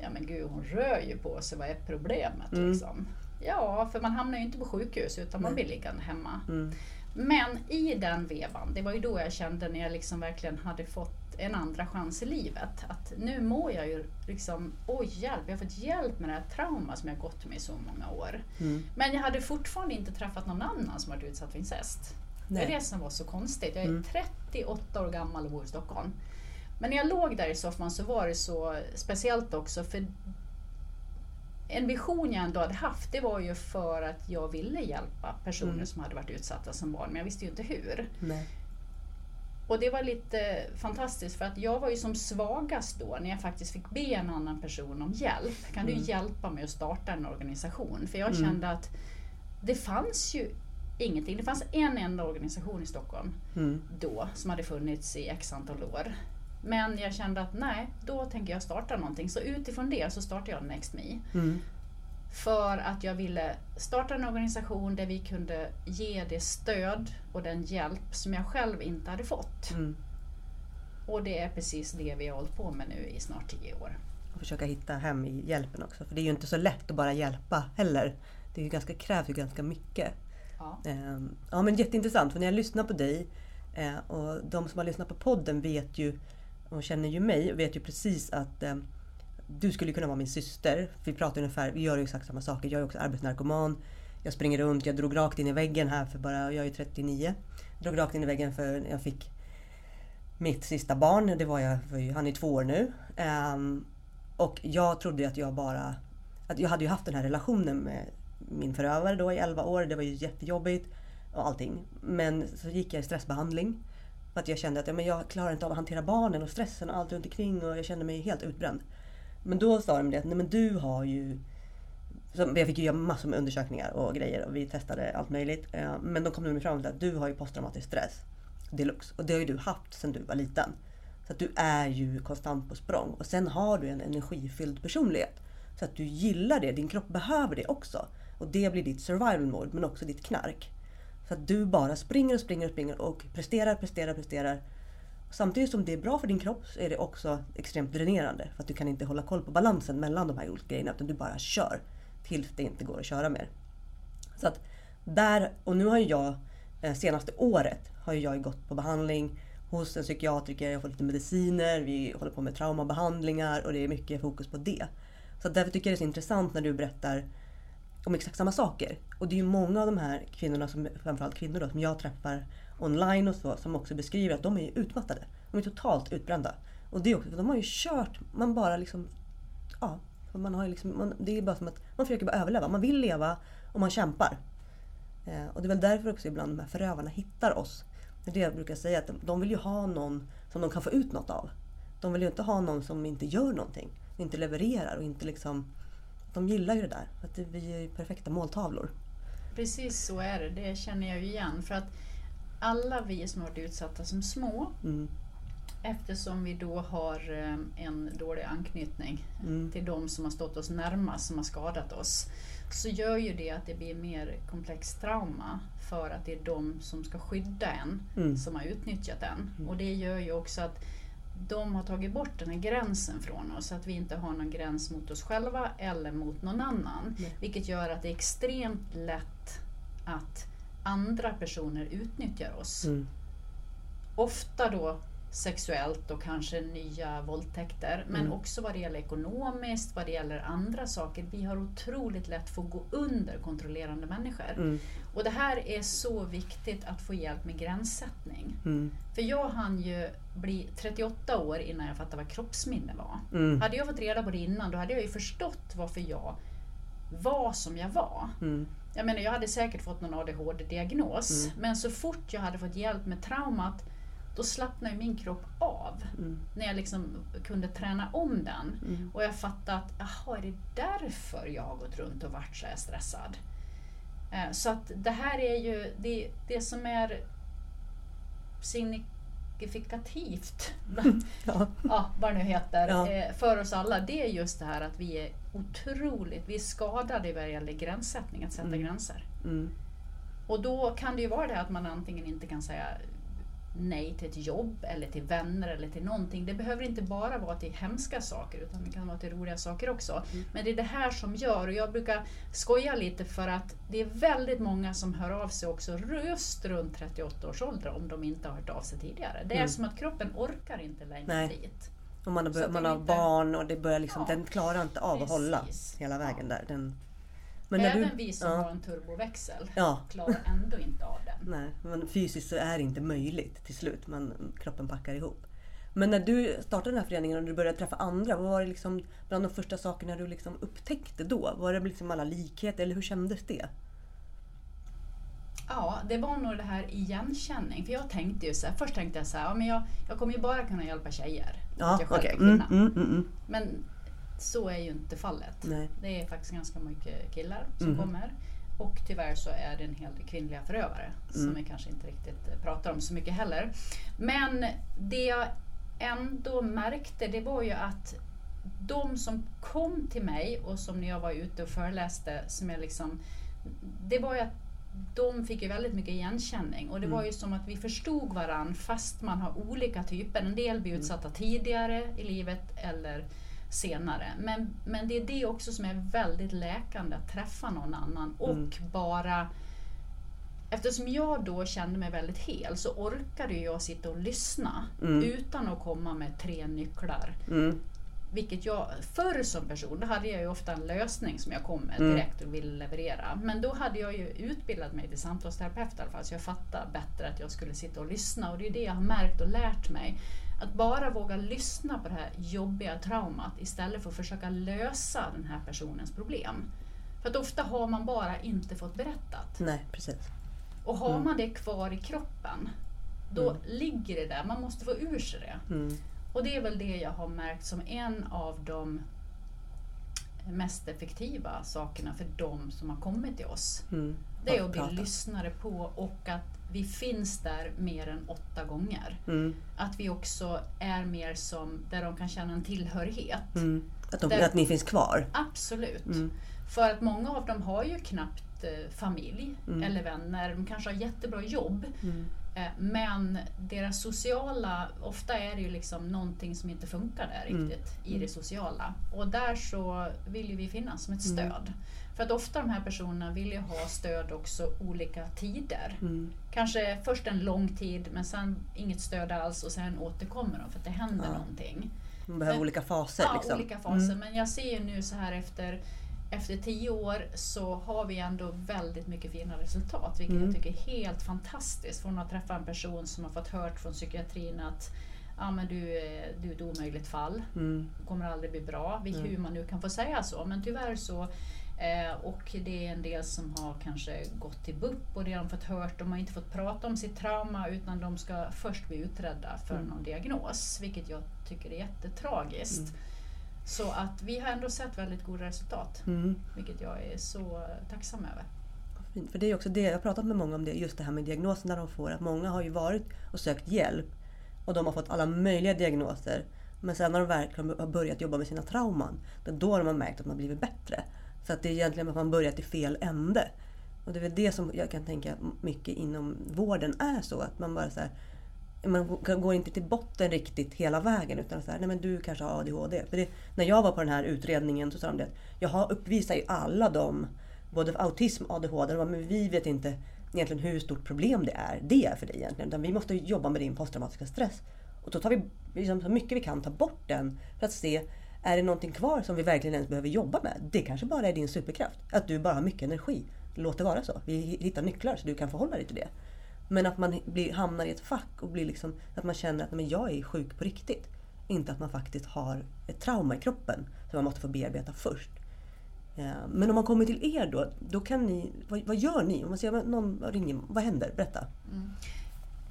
Ja men gud hon rör ju på sig, vad är problemet Mm. liksom? Ja, för man hamnar ju inte på sjukhus utan man blir liggande hemma. Mm. Men i den vevan, det var ju då jag kände när jag liksom verkligen hade fått en andra chans i livet. Att nu mår jag ju liksom, oj hjälp, jag har fått hjälp med det här trauma som jag gått med i så många år. Mm. Men jag hade fortfarande inte träffat någon annan som varit utsatt för incest. Det är Nej. det som var så konstigt. Jag är Mm. 38 år gammal och bor i Stockholm. Men när jag låg där i soffan så var det så speciellt också för en vision jag ändå hade haft det var ju för att jag ville hjälpa personer Mm. som hade varit utsatta som barn men jag visste ju inte hur. Nej. Och det var lite fantastiskt för att jag var ju som svagast då när jag faktiskt fick be en annan person om hjälp. Kan du Mm. hjälpa mig att starta en organisation? För jag Mm. kände att det fanns ju ingenting. Det fanns en enda organisation i Stockholm Mm. då som hade funnits i x antal år. Men jag kände att nej, då tänker jag starta någonting. Så utifrån det så startade jag Next Me. Mm. För att jag ville starta en organisation där vi kunde ge det stöd och den hjälp som jag själv inte hade fått. Mm. Och det är precis det vi har hållit på med nu i snart tio år. Och försöka hitta hem i hjälpen också. För det är ju inte så lätt att bara hjälpa heller. Det är ju ganska, krävs ju ganska mycket. Ja. Ehm, Ja men jätteintressant för när jag lyssnar på dig eh, och de som har lyssnat på podden vet ju hon känner ju mig och vet ju precis att eh, du skulle kunna vara min syster. Vi pratar ungefär, vi gör ju exakt samma saker. Jag är också arbetsnarkoman. Jag springer runt, jag drog rakt in i väggen här för bara, jag är 39. Drog rakt in i väggen för när jag fick mitt sista barn. Det var jag, var han är två år nu. Um, och jag trodde att jag bara... Att jag hade ju haft den här relationen med min förövare då i 11 år. Det var ju jättejobbigt och allting. Men så gick jag i stressbehandling. För att jag kände att ja, men jag klarar inte av att hantera barnen och stressen och allt runt omkring och jag kände mig helt utbränd. Men då sa de det att nej men du har ju... Så jag fick ju göra massor med undersökningar och grejer och vi testade allt möjligt. Eh, men då kom de fram till att du har ju posttraumatisk stress deluxe. Och det har ju du haft sedan du var liten. Så att du är ju konstant på språng. Och sen har du en energifylld personlighet. Så att du gillar det, din kropp behöver det också. Och det blir ditt survival mode men också ditt knark. Så att du bara springer och springer och springer och presterar, presterar, presterar. Samtidigt som det är bra för din kropp så är det också extremt dränerande. För att du kan inte hålla koll på balansen mellan de här olika grejerna utan du bara kör. Tills det inte går att köra mer. Så att där, och nu har ju jag eh, senaste året har jag gått på behandling hos en psykiatriker, jag får lite mediciner, vi håller på med traumabehandlingar och det är mycket fokus på det. Så därför tycker jag det är så intressant när du berättar om exakt samma saker. Och det är ju många av de här kvinnorna, som, framförallt kvinnor då, som jag träffar online och så, som också beskriver att de är utmattade. De är totalt utbrända. Och det är också, för de har ju kört, man bara liksom, ja, man har ju liksom, man, det är bara som att man försöker bara överleva. Man vill leva och man kämpar. Eh, och det är väl därför också ibland de här förövarna hittar oss. Det är det jag brukar säga, att de, de vill ju ha någon som de kan få ut något av. De vill ju inte ha någon som inte gör någonting. Inte levererar och inte liksom... De gillar ju det där. Att det, vi är ju perfekta måltavlor. Precis så är det, det känner jag ju igen. För att alla vi som har varit utsatta som små, Mm. eftersom vi då har eh, en dålig anknytning Mm. till de som har stått oss närmast, som har skadat oss, så gör ju det att det blir mer komplext trauma för att det är de som ska skydda en Mm. som har utnyttjat en. Och det gör ju också att de har tagit bort den här gränsen från oss, att vi inte har någon gräns mot oss själva eller mot någon annan. Nej. Vilket gör att det är extremt lätt att andra personer utnyttjar oss. Mm. Ofta då sexuellt och kanske nya våldtäkter. Men Mm. också vad det gäller ekonomiskt, vad det gäller andra saker. Vi har otroligt lätt för att gå under kontrollerande människor. Mm. Och det här är så viktigt att få hjälp med gränssättning. Mm. För jag hann ju bli 38 år innan jag fattade vad kroppsminne var. Mm. Hade jag fått reda på det innan då hade jag ju förstått varför jag var som jag var. Mm. Jag menar jag hade säkert fått någon ADHD-diagnos mm. men så fort jag hade fått hjälp med traumat då slappnade min kropp av. Mm. När jag liksom kunde träna om den. Mm. Och jag fattade att, jaha, är det därför jag har gått runt och varit så här stressad? Eh, så att det här är ju det, det som är signifikativt, ja. ja, vad det nu heter, ja. Eh, för oss alla, det är just det här att vi är otroligt, vi är skadade vad gäller gränssättning, att sätta mm. gränser. Mm. Och då kan det ju vara det att man antingen inte kan säga nej till ett jobb eller till vänner eller till någonting. Det behöver inte bara vara till hemska saker utan det kan vara till roliga saker också. Mm. Men det är det här som gör, och jag brukar skoja lite för att det är väldigt många som hör av sig också just runt 38 års ålder om de inte har hört av sig tidigare. Det är mm. som att kroppen orkar inte längre Nej. dit. Och man har, man har inte... barn och det börjar liksom, ja, den klarar inte av precis. att hålla hela vägen ja. där. Den... Men Även du, vi som ja. har en turboväxel ja. klarar ändå inte av den. Nej, men fysiskt så är det inte möjligt till slut. Man, kroppen packar ihop. Men när du startade den här föreningen och du började träffa andra, vad var det liksom bland de första sakerna du liksom upptäckte då? Var det liksom alla likheter eller hur kändes det? Ja, det var nog det här igenkänning. För jag tänkte ju så här, först tänkte jag så här, ja, men jag, jag kommer ju bara kunna hjälpa tjejer. Ja, jag själv okay. är kvinna. Mm, mm, mm, mm. men så är ju inte fallet. Nej. Det är faktiskt ganska mycket killar som mm. kommer. Och tyvärr så är det en hel del kvinnliga förövare mm. som vi kanske inte riktigt pratar om så mycket heller. Men det jag ändå märkte det var ju att de som kom till mig och som när jag var ute och föreläste, som jag liksom, det var ju att de fick ju väldigt mycket igenkänning och det mm. var ju som att vi förstod varann fast man har olika typer. En del blir utsatta mm. tidigare i livet eller senare. Men, men det är det också som är väldigt läkande, att träffa någon annan och mm. bara Eftersom jag då kände mig väldigt hel så orkade jag sitta och lyssna mm. utan att komma med tre nycklar. Mm. Vilket jag förr som person, då hade jag ju ofta en lösning som jag kom med mm. direkt och ville leverera. Men då hade jag ju utbildat mig till samtalsterapeut i alla fall, så jag fattade bättre att jag skulle sitta och lyssna. Och det är det jag har märkt och lärt mig. Att bara våga lyssna på det här jobbiga traumat istället för att försöka lösa den här personens problem. För att ofta har man bara inte fått berättat. Nej, precis. Och har mm. man det kvar i kroppen, då mm. ligger det där. Man måste få ur sig det. Mm. Och det är väl det jag har märkt som en av de mest effektiva sakerna för de som har kommit till oss. Mm. Det är att bli lyssnare på och att vi finns där mer än åtta gånger. Mm. Att vi också är mer som, där de kan känna en tillhörighet. Mm. Att, de, där, att ni finns kvar? Absolut. Mm. För att många av dem har ju knappt eh, familj mm. eller vänner. De kanske har jättebra jobb. Mm. Eh, men deras sociala, ofta är det ju liksom någonting som inte funkar där mm. riktigt i det sociala. Och där så vill ju vi finnas som ett stöd. För att ofta de här personerna vill ju ha stöd också olika tider. Mm. Kanske först en lång tid men sen inget stöd alls och sen återkommer de för att det händer ja. någonting. De behöver men, olika faser. Ja, liksom. olika faser. Mm. Men jag ser ju nu så här efter efter tio år så har vi ändå väldigt mycket fina resultat, vilket mm. jag tycker är helt fantastiskt. Från att träffa en person som har fått hört från psykiatrin att ja, men du, du är ett omöjligt fall, mm. kommer aldrig bli bra, mm. hur man nu kan få säga så. Men tyvärr så Eh, och det är en del som har kanske gått till BUP och de fått hört. De har inte fått prata om sitt trauma utan de ska först bli utredda för mm. någon diagnos, vilket jag tycker är jättetragiskt. Mm. Så att vi har ändå sett väldigt goda resultat, mm. vilket jag är så tacksam över. För det är också det, jag har pratat med många om det, just det här med diagnoserna de får. Att många har ju varit och sökt hjälp och de har fått alla möjliga diagnoser. Men sen när de verkligen har börjat jobba med sina trauman, det är då de har märkt att har blivit bättre. Så att det är egentligen att man börjat i fel ände. Och det är väl det som jag kan tänka mycket inom vården är så. Att man bara så här, man går inte till botten riktigt hela vägen utan så här, nej men du kanske har ADHD. För det, när jag var på den här utredningen så sa de det jag har uppvisat ju alla de, både autism och ADHD, men vi vet inte egentligen hur stort problem det är, det är för dig egentligen. Utan vi måste jobba med din posttraumatiska stress. Och då tar vi liksom så mycket vi kan ta bort den för att se är det någonting kvar som vi verkligen ens behöver jobba med? Det kanske bara är din superkraft. Att du bara har mycket energi. Låt det vara så. Vi hittar nycklar så du kan förhålla dig till det. Men att man blir, hamnar i ett fack och blir liksom, att man känner att men jag är sjuk på riktigt. Inte att man faktiskt har ett trauma i kroppen som man måste få bearbeta först. Eh, Men om man kommer till er då, då kan ni, vad, vad gör ni? Om man säger, någon ringer, vad händer? Berätta.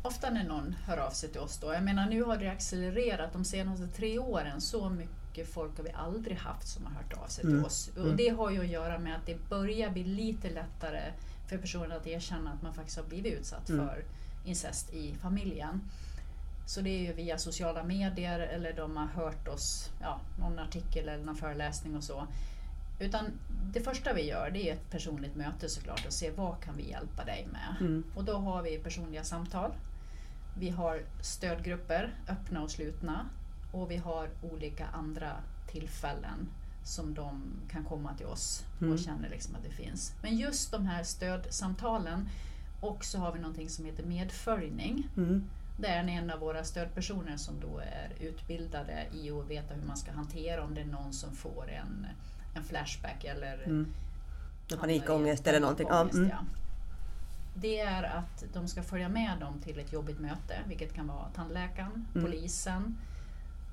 Ofta när någon hör av sig till oss då, jag menar nu har det accelererat de senaste tre åren, så mycket folk har vi aldrig haft som har hört av sig till Mm. oss. Och det har ju att göra med att det börjar bli lite lättare för personer att erkänna att man faktiskt har blivit utsatt Mm. för incest i familjen. Så det är ju via sociala medier eller de har hört oss, ja, någon artikel eller någon föreläsning och så. Utan det första vi gör det är ett personligt möte såklart och se vad kan vi hjälpa dig med. Mm. Och då har vi personliga samtal. Vi har stödgrupper, öppna och slutna. Och vi har olika andra tillfällen som de kan komma till oss Mm. och känner liksom att det finns. Men just de här stödsamtalen och så har vi någonting som heter medföljning. Mm. Det är en av våra stödpersoner som då är utbildade i att veta hur man ska hantera om det är någon som får en, en flashback eller Mm. Panikångest eller någonting. Ja, panikångest, mm. ja. Det är att de ska följa med dem till ett jobbigt möte, vilket kan vara tandläkaren, Mm. polisen,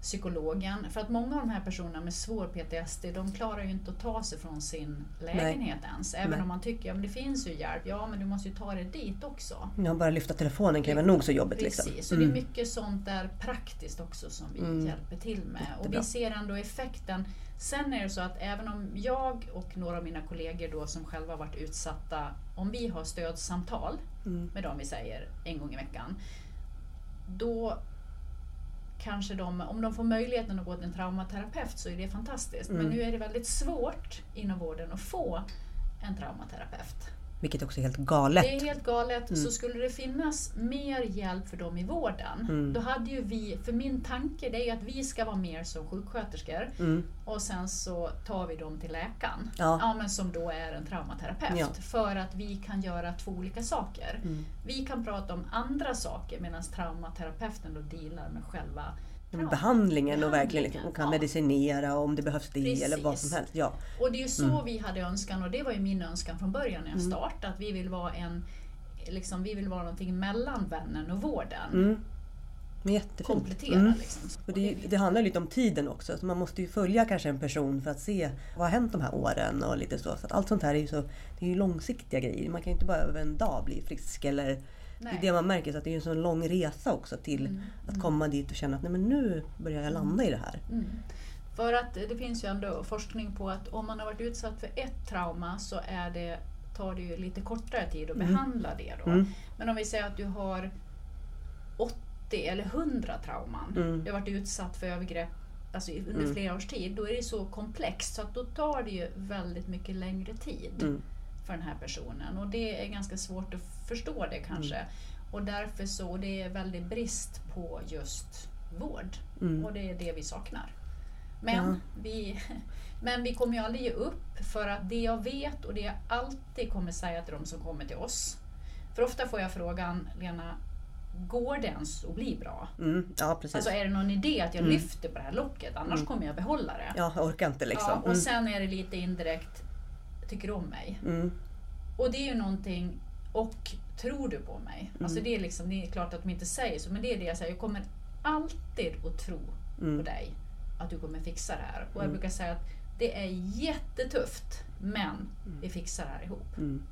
psykologen. För att många av de här personerna med svår PTSD, de klarar ju inte att ta sig från sin lägenhet ens. Även Nej. om man tycker att det finns ju hjälp, ja men du måste ju ta dig dit också. Ja, bara lyfta telefonen kan ju vara nog så jobbigt. Precis, Liksom. så det är mycket sånt där praktiskt också som vi Mm. hjälper till med. Och Jättebra. vi ser ändå effekten. Sen är det så att även om jag och några av mina kollegor då som själva varit utsatta, om vi har stödsamtal Mm. med dem vi säger en gång i veckan, då kanske de, om de får möjligheten att gå till en traumaterapeut så är det fantastiskt. Men Mm. nu är det väldigt svårt inom vården att få en traumaterapeut. Vilket också är helt galet. Det är helt galet. Mm. Så skulle det finnas mer hjälp för dem i vården, Mm. då hade ju vi, för min tanke det är att vi ska vara mer som sjuksköterskor Mm. och sen så tar vi dem till läkaren, Ja. men som då är en traumaterapeut. Ja. För att vi kan göra två olika saker. Mm. Vi kan prata om andra saker medan traumaterapeuten då dealar med själva traumat. Behandlingen och verkligen liksom, kan ja. medicinera om det behövs det Precis. eller vad som helst. Ja. Och det är ju så Mm. vi hade önskan och det var ju min önskan från början när jag Mm. startade. Att vi vill vara en liksom, vi vill vara någonting mellan vännen och vården. Mm. Jättefint. Komplettera Mm. liksom. Och det, det handlar lite om tiden också. Så man måste ju följa kanske en person för att se vad har hänt de här åren och lite så. så allt sånt här är ju, så, det är ju långsiktiga grejer. Man kan ju inte bara över en dag bli frisk. Eller, det Nej. är det man märker, så att det är en sån lång resa också till Mm. att komma dit och känna att nej, men nu börjar jag landa i det här. Mm. För att det finns ju ändå forskning på att om man har varit utsatt för ett trauma så är det, tar det ju lite kortare tid att Mm. behandla det. Då. Mm. Men om vi säger att du har 80 eller 100 trauman, Mm. du har varit utsatt för övergrepp alltså under Mm. flera års tid, då är det så komplext så att då tar det ju väldigt mycket längre tid Mm. För den här personen. Och det är ganska svårt att förstå det kanske. Mm. Och därför så det är väldigt brist på just vård. Mm. Och det är det vi saknar. Men, Ja. vi, men vi kommer ju aldrig ge upp för att det jag vet och det jag alltid kommer säga till de som kommer till oss. För ofta får jag frågan, Lena, går det ens att bli bra? Mm. Ja, precis. Alltså är det någon idé att jag Mm. lyfter på det här locket? Annars Mm. kommer jag behålla det. ja, jag orkar inte liksom. Ja, och Mm. sen är det lite indirekt, tycker om mig? Mm. Och det är ju någonting, och tror du på mig? Alltså Mm. det är liksom, det är klart att de inte säger så, men det är det jag säger. Jag kommer alltid att tro Mm. på dig, att du kommer fixa det här. Och jag Mm. brukar säga att det är jättetufft, men vi fixar det här ihop. Mm.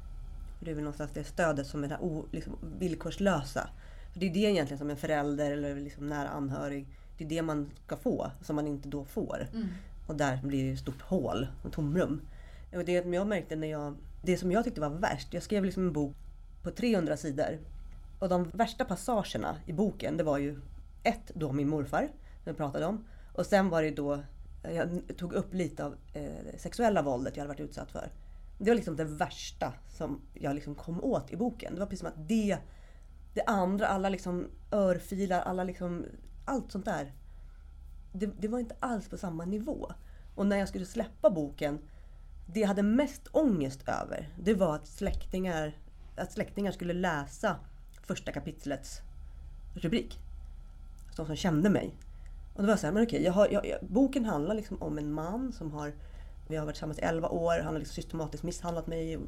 Det är väl någonstans det stödet som är det o, liksom, villkorslösa. För det är det egentligen som en förälder eller liksom nära anhörig, det är det man ska få som man inte då får. Mm. Och där blir det ett stort hål, ett tomrum. Och det som jag märkte när jag, det som jag tyckte var värst, jag skrev liksom en bok på 300 sidor. Och de värsta passagerna i boken, det var ju ett, då min morfar, som jag pratade om. Och sen var det då, jag tog upp lite av eh, sexuella våldet jag hade varit utsatt för. Det var liksom det värsta som jag liksom kom åt i boken. Det var precis som att det, det andra, alla liksom örfilar, alla liksom, allt sånt där. Det, det var inte alls på samma nivå. Och när jag skulle släppa boken, det jag hade mest ångest över, det var att släktingar, att släktingar skulle läsa första kapitlets rubrik. Alltså de som kände mig. Och då var jag såhär, men okej, jag har, jag, jag, boken handlar liksom om en man som har, vi har varit tillsammans i 11 år, han har liksom systematiskt misshandlat mig.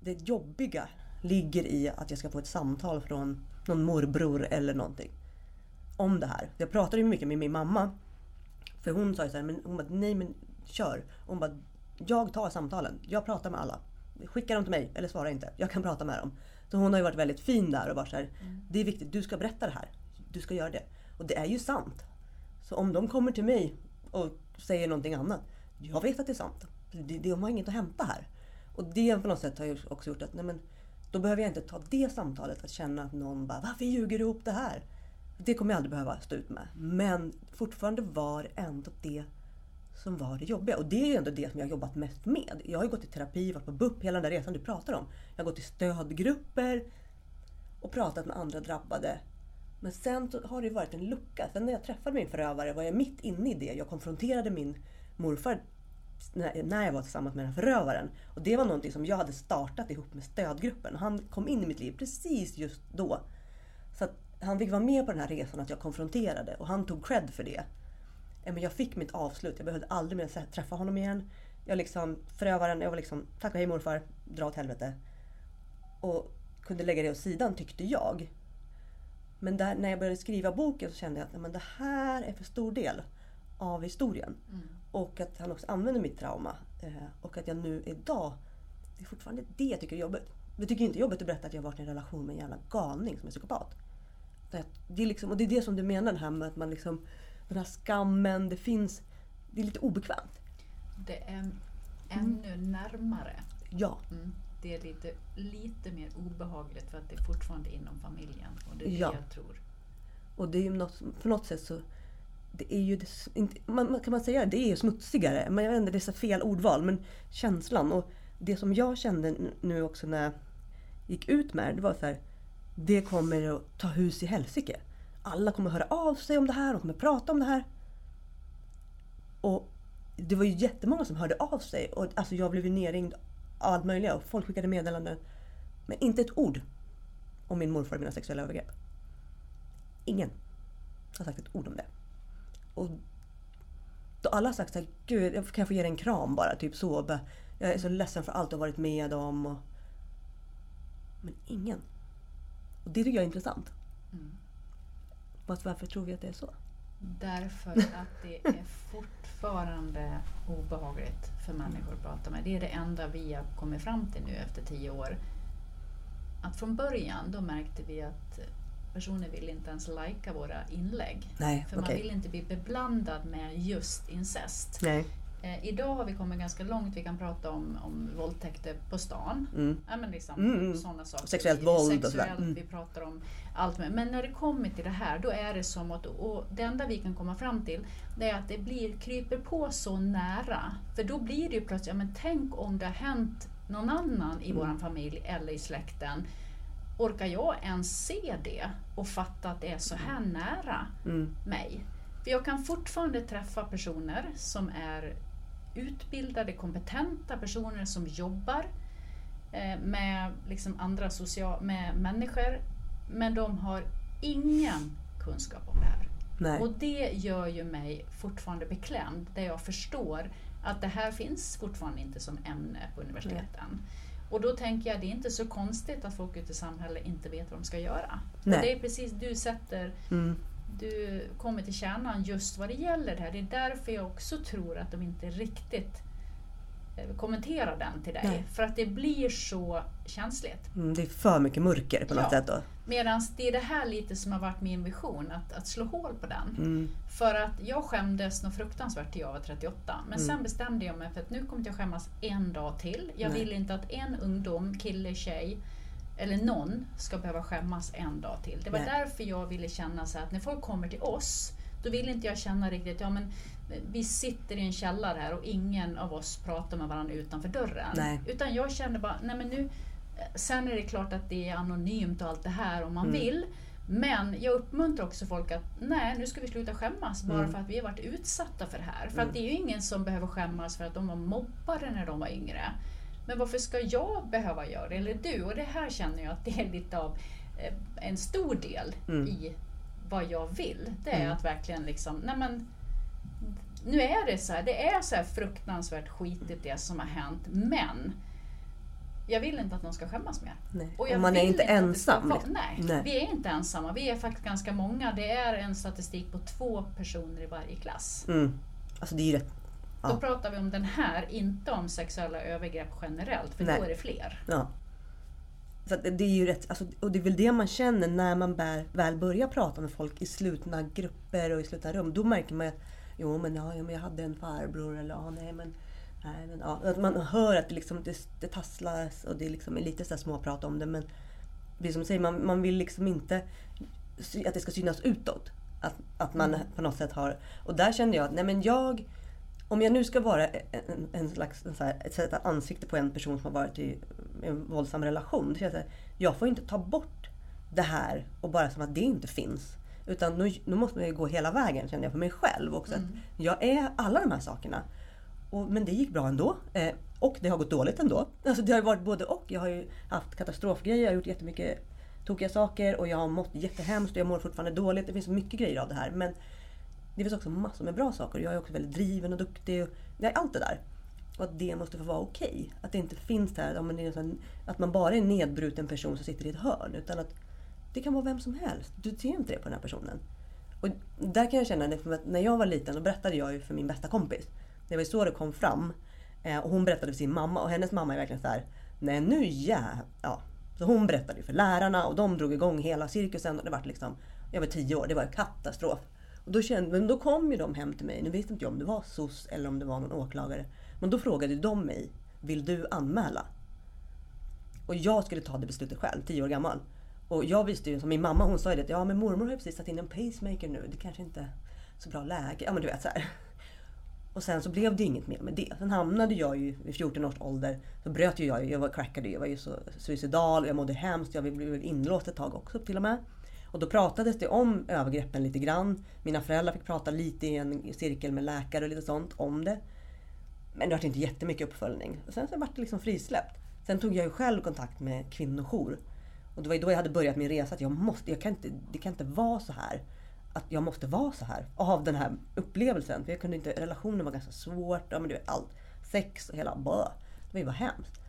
Det jobbiga ligger i att jag ska få ett samtal från någon morbror eller någonting. Om det här. Jag pratade ju mycket med min mamma. För hon sa ju såhär, men hon bara, nej men kör. Hon bara, jag tar samtalen. Jag pratar med alla. Skicka dem till mig eller svara inte. Jag kan prata med dem. Så hon har ju varit väldigt fin där och varit så här, mm. det är viktigt, du ska berätta det här. Du ska göra det. Och det är ju sant. Så om de kommer till mig och säger någonting annat. Jag vet att det är sant. Det, de har inget att hämta här. Och det på något sätt har ju också gjort att nej men, då behöver jag inte ta det samtalet att känna att någon bara Varför ljuger du ihop det här? Det kommer jag aldrig behöva stå ut med. Men fortfarande var ändå det som var det jobbiga. Och det är ju ändå det som jag har jobbat mest med. Jag har ju gått i terapi, varit på BUP, hela den där resan du pratar om. Jag har gått i stödgrupper och pratat med andra drabbade. Men sen har det varit en lucka. Sen när jag träffade min förövare var jag mitt inne i det. Jag konfronterade min morfar när jag var tillsammans med den här förövaren. Och det var någonting som jag hade startat ihop med stödgruppen. Han kom in i mitt liv precis just då. Så han fick vara med på den här resan att jag konfronterade och han tog cred för det. Jag fick mitt avslut, jag behövde aldrig mer träffa honom igen. Jag liksom, förövaren, jag var liksom, tack och hej morfar, dra åt helvete. Och kunde lägga det åt sidan tyckte jag. Men där, när jag började skriva boken så kände jag att men det här är för stor del av historien. Mm. Och att han också använder mitt trauma. Eh, och att jag nu idag, det är fortfarande det jag tycker är jobbigt. Jag tycker inte det är jobbigt att berätta att jag varit i en relation med en jävla galning som är psykopat. Det är liksom, och det är det som du menar det här med att man liksom, den här skammen, det finns, det är lite obekvämt. Det är ännu mm. närmare. Ja. Mm. Det är lite, lite mer obehagligt för att det är fortfarande inom familjen. Och det är ja. det jag tror. Och det är ju något, på något sätt så det är ju, man, kan man säga det är smutsigare. Men jag vet inte, det är så fel ordval. Men känslan och det som jag kände nu också när jag gick ut med det, det var så här, Det kommer att ta hus i helsike. Alla kommer höra av sig om det här, de kommer prata om det här. Och det var ju jättemånga som hörde av sig. Och alltså jag blev ju nerringd allt möjliga och folk skickade meddelanden. Men inte ett ord om min morfar och mina sexuella övergrepp. Ingen har sagt ett ord om det. Och då alla har sagt såhär, gud kan jag få ge dig en kram bara? Typ så. Jag är så ledsen för allt du har varit med om. Och... Men ingen. Och det tycker jag är intressant. Mm. Varför tror vi att det är så? Därför att det är fortfarande obehagligt för människor att prata med. Det är det enda vi har kommit fram till nu efter tio år. Att från början då märkte vi att personer vill inte ens lajka våra inlägg. Nej, för okay. man vill inte bli beblandad med just incest. Nej. Eh, idag har vi kommit ganska långt. Vi kan prata om, om våldtäkter på stan. Mm. Ja, men liksom, mm. mm. sådana saker. Sexuellt våld och sådär. Mm. Vi pratar om allt med. Men när det kommer till det här då är det som att och det enda vi kan komma fram till det är att det blir, kryper på så nära. För då blir det ju plötsligt, ja, men tänk om det har hänt någon annan i mm. vår familj eller i släkten orkar jag ens se det och fatta att det är så här nära mm. mig? För jag kan fortfarande träffa personer som är utbildade, kompetenta personer som jobbar eh, med liksom andra social, med människor, men de har ingen kunskap om det här. Nej. Och det gör ju mig fortfarande beklämd, där jag förstår att det här finns fortfarande inte som ämne på universiteten. Nej. Och då tänker jag, det är inte så konstigt att folk ute i samhället inte vet vad de ska göra. Det är precis, du sätter, mm. Du kommer till kärnan just vad det gäller det här. Det är därför jag också tror att de inte riktigt eh, kommenterar den till dig. Nej. För att det blir så känsligt. Mm, det är för mycket mörker på något ja. sätt då. Medan det är det här lite som har varit min vision, att, att slå hål på den. Mm. För att jag skämdes något fruktansvärt till jag var 38. Men mm. sen bestämde jag mig för att nu kommer jag skämmas en dag till. Jag Nej. vill inte att en ungdom, kille, tjej eller någon ska behöva skämmas en dag till. Det var Nej. därför jag ville känna så att när folk kommer till oss då vill inte jag känna riktigt, ja men vi sitter i en källare här och ingen av oss pratar med varandra utanför dörren. Nej. Utan jag kände bara, nej men nu Sen är det klart att det är anonymt och allt det här om man mm. vill. Men jag uppmuntrar också folk att nej, nu ska vi sluta skämmas bara mm. för att vi har varit utsatta för det här. För mm. att det är ju ingen som behöver skämmas för att de var mobbare när de var yngre. Men varför ska jag behöva göra det, eller du? Och det här känner jag att det är lite av eh, en stor del mm. i vad jag vill. Det är mm. att verkligen liksom, nej men nu är det så här, det är så här fruktansvärt skitigt det som har hänt, men jag vill inte att någon ska skämmas mer. Nej. Och, och man är inte ensam. Vara, nej, nej, vi är inte ensamma. Vi är faktiskt ganska många. Det är en statistik på två personer i varje klass. Mm. Alltså det är ju rätt Ja. Då pratar vi om den här, inte om sexuella övergrepp generellt, för Nej. då är det fler. Ja. Så det är ju rätt, alltså, och det är väl det man känner när man bär, väl börjar prata med folk i slutna grupper och i slutna rum. Då märker man att jo men, ja, men jag hade en farbror eller ja, nej men Nej, men, ja, att man hör att det, liksom, det, det tasslas och det liksom är lite så småprat om det. Men är som du säger, man, man vill liksom inte att det ska synas utåt. Att, att man på något sätt har... Och där kände jag att nej men jag... Om jag nu ska vara en, en slags en så här, ett sätta ansikte på en person som har varit i en våldsam relation. Så jag, säger, jag får inte ta bort det här och bara som att det inte finns. Utan nu, nu måste man ju gå hela vägen kände jag för mig själv också. Att jag är alla de här sakerna. Och, men det gick bra ändå. Eh, och det har gått dåligt ändå. Alltså det har ju varit både och. Jag har ju haft katastrofgrejer, jag har gjort jättemycket tokiga saker och jag har mått jättehemskt och jag mår fortfarande dåligt. Det finns mycket grejer av det här. Men det finns också massor med bra saker. Jag är också väldigt driven och duktig. Och, nej, allt det där. Och att det måste få vara okej. Att det inte finns det här det sån, att man bara är en nedbruten person som sitter i ett hörn. Utan att det kan vara vem som helst. Du ser inte det på den här personen. Och där kan jag känna, att när jag var liten då berättade jag ju för min bästa kompis. Det var ju så det kom fram. Eh, och hon berättade för sin mamma och hennes mamma är verkligen så här. Nej nu yeah. ja. Så hon berättade ju för lärarna och de drog igång hela cirkusen och det var liksom, jag var tio år, det var katastrof. Då, kände, men då kom ju de hem till mig, nu visste inte jag om det var SOS eller om det var någon åklagare. Men då frågade de mig, vill du anmäla? Och jag skulle ta det beslutet själv, tio år gammal. Och jag visste ju, som min mamma hon sa ju det, att ja men mormor har ju precis satt in en pacemaker nu, det kanske inte är så bra läge. Ja men du vet så här. Och sen så blev det inget mer med det. Sen hamnade jag ju i 14 års ålder. Så bröt ju jag, jag var crackade, jag var ju så suicidal, jag mådde hemskt, jag blev inlåst ett tag också till och med. Och då pratades det om övergreppen lite grann. Mina föräldrar fick prata lite i en cirkel med läkare och lite sånt om det. Men det var inte jättemycket uppföljning. Och sen så vart det liksom frisläppt. Sen tog jag ju själv kontakt med kvinnojour. Och det var ju då jag hade börjat min resa. Att jag måste, jag kan inte, det kan inte vara så här. Att jag måste vara så här. Av den här upplevelsen. För jag kunde inte, relationen var ganska svårt. Ja men du vet allt. Sex och hela bö. Det var ju bara hemskt.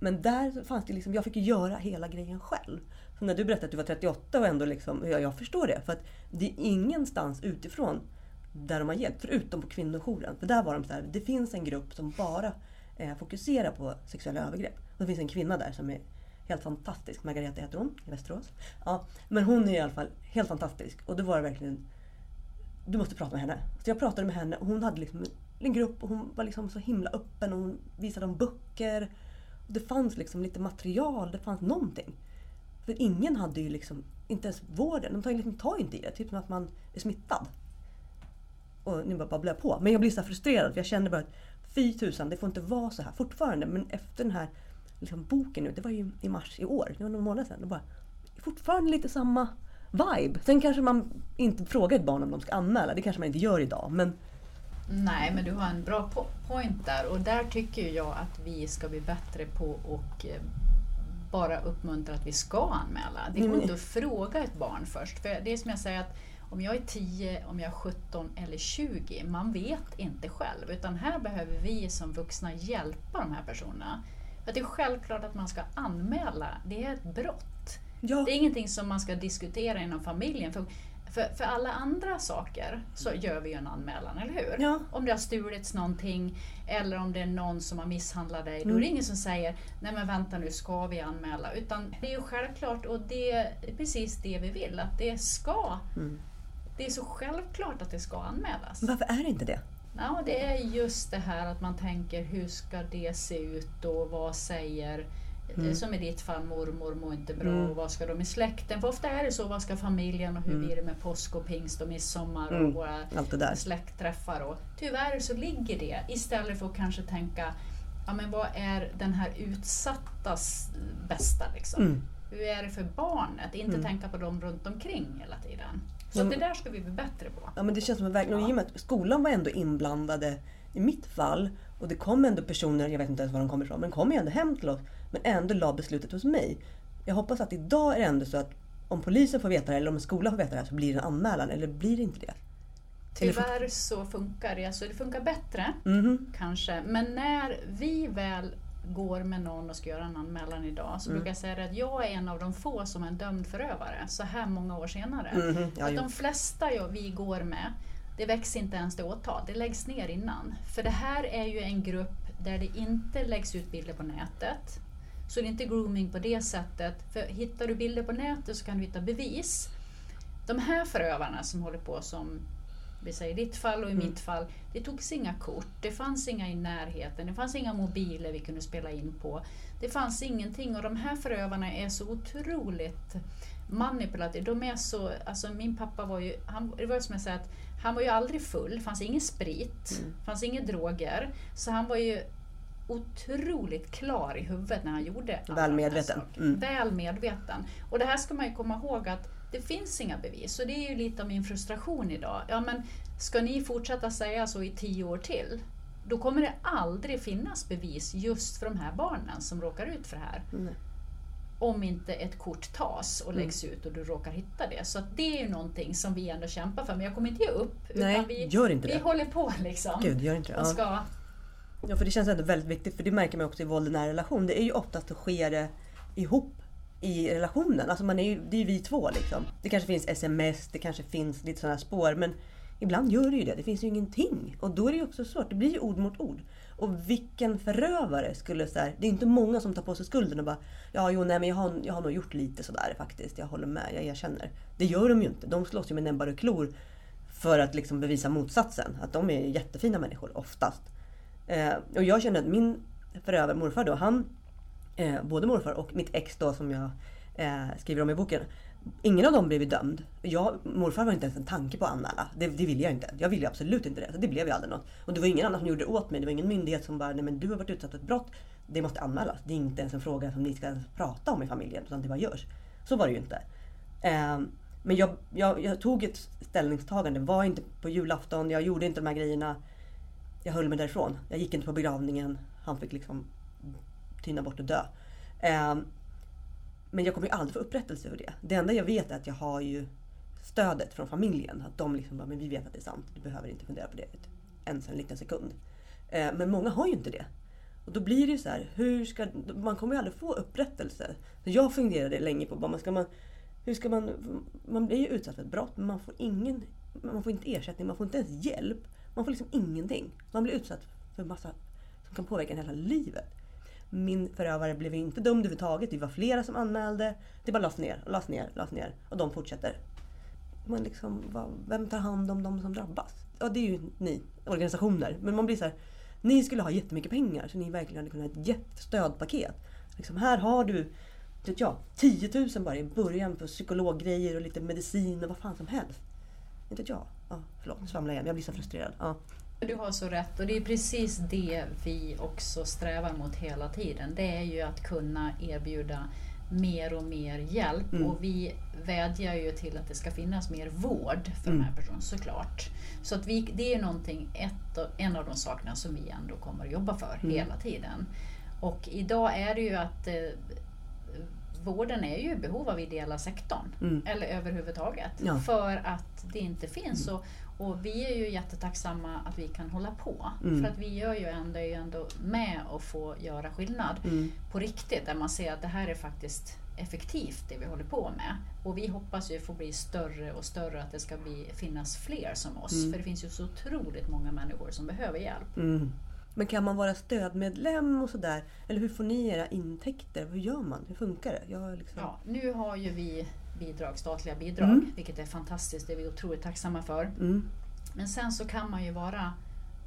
Men där fanns det liksom, jag fick ju göra hela grejen själv. När du berättade att du var 38 och ändå liksom, ja, jag förstår det. För att det är ingenstans utifrån där de har hjälpt, förutom på kvinnojouren. För där var de så här, det finns en grupp som bara eh, fokuserar på sexuella övergrepp. Och det finns en kvinna där som är helt fantastisk. Margareta heter hon, i Västerås. Ja, men hon är i alla fall helt fantastisk. Och då var det verkligen, du måste prata med henne. Så jag pratade med henne och hon hade liksom en grupp och hon var liksom så himla öppen och hon visade om böcker. Det fanns liksom lite material, det fanns någonting. För ingen hade ju liksom, inte ens vården, de tar ju liksom, tar ju inte i det. Typ som att man är smittad. Och nu bara babblar jag på. Men jag blir så här frustrerad för jag känner bara att fy tusan, det får inte vara så här fortfarande. Men efter den här liksom, boken nu, det var ju i mars i år, det var några månader sedan. Det bara, fortfarande lite samma vibe. Sen kanske man inte frågar ett barn om de ska anmäla, det kanske man inte gör idag. Men Nej, men du har en bra po- point där och där tycker jag att vi ska bli bättre på att bara uppmuntra att vi ska anmäla. Det går Mm. inte att fråga ett barn först. För det är som jag säger att om jag är 10, om jag är 17 eller 20, man vet inte själv. Utan här behöver vi som vuxna hjälpa de här personerna. För att det är självklart att man ska anmäla, det är ett brott. ja, Det är ingenting som man ska diskutera inom familjen. För, för, för alla andra saker så gör vi ju en anmälan, eller hur? Ja. Om det har stulits någonting eller om det är någon som har misshandlat dig. Då är Mm. det ingen som säger Nej men vänta nu, ska vi anmäla? Utan det är ju självklart och det är precis det vi vill, att det ska. Mm. Det är så självklart att det ska anmälas. Varför är det inte det? Ja, det är just det här att man tänker hur ska det se ut och vad säger Mm. som i ditt fall, mormor mår inte bra Mm. och vad ska de i släkten? För ofta är det så, vad ska familjen och hur Mm. blir det med påsk och pingst och midsommar Mm. och våra Allt det där. släktträffar? Och, tyvärr så ligger det istället för att kanske tänka ja, men vad är den här utsattas bästa? Liksom? Mm. Hur är det för barnet? Inte Mm. tänka på dem runt omkring hela tiden. Så Ja, det där ska vi bli bättre på. Ja men det känns som en verkligen, Ja. i och med att skolan var ändå inblandade i mitt fall och det kom ändå personer, jag vet inte ens var de kommer ifrån, men kom ju ändå hem till oss. Men ändå la beslutet hos mig. Jag hoppas att idag är det ändå så att om polisen får veta det eller om skolan får veta det här så blir det en anmälan, eller blir det inte det? Tyvärr så funkar det. Alltså det funkar bättre, Mhm. kanske. Men när vi väl går med någon och ska göra en anmälan idag så Mm. brukar jag säga att jag är en av de få som är en dömd förövare så här många år senare. Mhm. Ja, att de flesta jag, vi går med, det väcks inte ens till åtal, det läggs ner innan. För det här är ju en grupp där det inte läggs ut bilder på nätet. Så det är inte grooming på det sättet. För hittar du bilder på nätet så kan du hitta bevis. De här förövarna som håller på som vi säger i ditt fall och i Mm. mitt fall, det togs inga kort, det fanns inga i närheten, det fanns inga mobiler vi kunde spela in på. Det fanns ingenting och de här förövarna är så otroligt manipulativa. De är så, alltså min pappa var ju, han, det var som jag säger att han var ju aldrig full, det fanns ingen sprit, Mm. fanns inga droger. Så han var ju otroligt klar i huvudet när han gjorde alla Väl medveten. sakerna. Mm. Väl medveten. Och det här ska man ju komma ihåg att det finns inga bevis. Och det är ju lite av min frustration idag. Ja, men ska ni fortsätta säga så i tio år till? Då kommer det aldrig finnas bevis just för de här barnen som råkar ut för det här. Nej. Om inte ett kort tas och Mm. läggs ut och du råkar hitta det. Så det är ju någonting som vi ändå kämpar för. Men jag kommer inte ge upp. Nej, utan vi, gör inte vi det. håller på liksom. Gud, gör inte det. och ska, Ja, för det känns ändå väldigt viktigt. För det märker man också i våld i nära relation. Det är ju oftast att sker det ihop i relationen. Alltså man är ju, det är ju vi två liksom. Det kanske finns sms, det kanske finns lite sådana spår. Men ibland gör det ju det. Det finns ju ingenting. Och då är det ju också svårt. Det blir ju ord mot ord. Och vilken förövare skulle så här, Det är inte många som tar på sig skulden och bara Ja, jo, nej men jag har, jag har nog gjort lite sådär faktiskt. Jag håller med, jag erkänner. Det gör de ju inte. De slåss ju med näbbar och klor. För att liksom bevisa motsatsen. Att de är jättefina människor oftast. Eh, och jag känner att min förövare, morfar då, han, eh, både morfar och mitt ex då som jag eh, skriver om i boken. Ingen av dem blev dömd. Jag, morfar var inte ens en tanke på att anmäla. Det, det ville jag inte. Jag ville absolut inte det. Så det blev ju aldrig något. Och det var ingen annan som gjorde det åt mig. Det var ingen myndighet som bara, nej men du har varit utsatt för ett brott. Det måste anmälas. Det är inte ens en fråga som ni ska ens prata om i familjen. Utan det bara görs. Så var det ju inte. Eh, men jag, jag, jag tog ett ställningstagande. Var inte på julafton. Jag gjorde inte de här grejerna. Jag höll mig därifrån. Jag gick inte på begravningen. Han fick liksom tyna bort och dö. Eh, men jag kommer ju aldrig få upprättelse för det. Det enda jag vet är att jag har ju stödet från familjen. Att de liksom bara, men vi vet att det är sant. Du behöver inte fundera på det ens en liten sekund. Eh, men många har ju inte det. Och då blir det ju så här, hur ska, man kommer ju aldrig få upprättelse. Så jag funderade länge på, bara, man ska man, hur ska man, man blir ju utsatt för ett brott men man får ingen, man får inte ersättning, man får inte ens hjälp. Man får liksom ingenting. Man blir utsatt för massa som kan påverka en hela livet. Min förövare blev inte dömd överhuvudtaget. Det var flera som anmälde. Det bara lades ner och lades ner, lades ner. Och de fortsätter. Men liksom, vem tar hand om de som drabbas? Ja, det är ju ni, organisationer. Men man blir så här, ni skulle ha jättemycket pengar så ni verkligen hade kunnat ha ett jättestödpaket. Liksom, här har du vet jag, 10 000 bara i början på psykologgrejer och lite medicin och vad fan som helst. Inte vet jag. Ja, förlåt, svamlar igen. Jag blir så frustrerad. Ja. Du har så rätt och det är precis det vi också strävar mot hela tiden. Det är ju att kunna erbjuda mer och mer hjälp Mm. och vi vädjar ju till att det ska finnas mer vård för Mm. de här personerna såklart. Så att vi, det är någonting, ett, en av de sakerna som vi ändå kommer att jobba för Mm. hela tiden. Och idag är det ju att eh, vården är ju i behov av ideella sektorn. Mm. Eller överhuvudtaget. Ja. För att det inte finns. Och, och vi är ju jättetacksamma att vi kan hålla på. Mm. För att vi gör ju ändå, är ju ändå med och få göra skillnad Mm. på riktigt. Där man ser att det här är faktiskt effektivt det vi håller på med. Och vi hoppas ju få bli större och större att det ska bli, finnas fler som oss. Mm. För det finns ju så otroligt många människor som behöver hjälp. Mm. Men kan man vara stödmedlem och sådär? Eller hur får ni era intäkter? Hur gör man? Hur funkar det? Jag liksom... Ja, nu har ju vi bidrag, statliga bidrag, Mm. vilket är fantastiskt. Det är vi otroligt tacksamma för. Mm. Men sen så kan man ju vara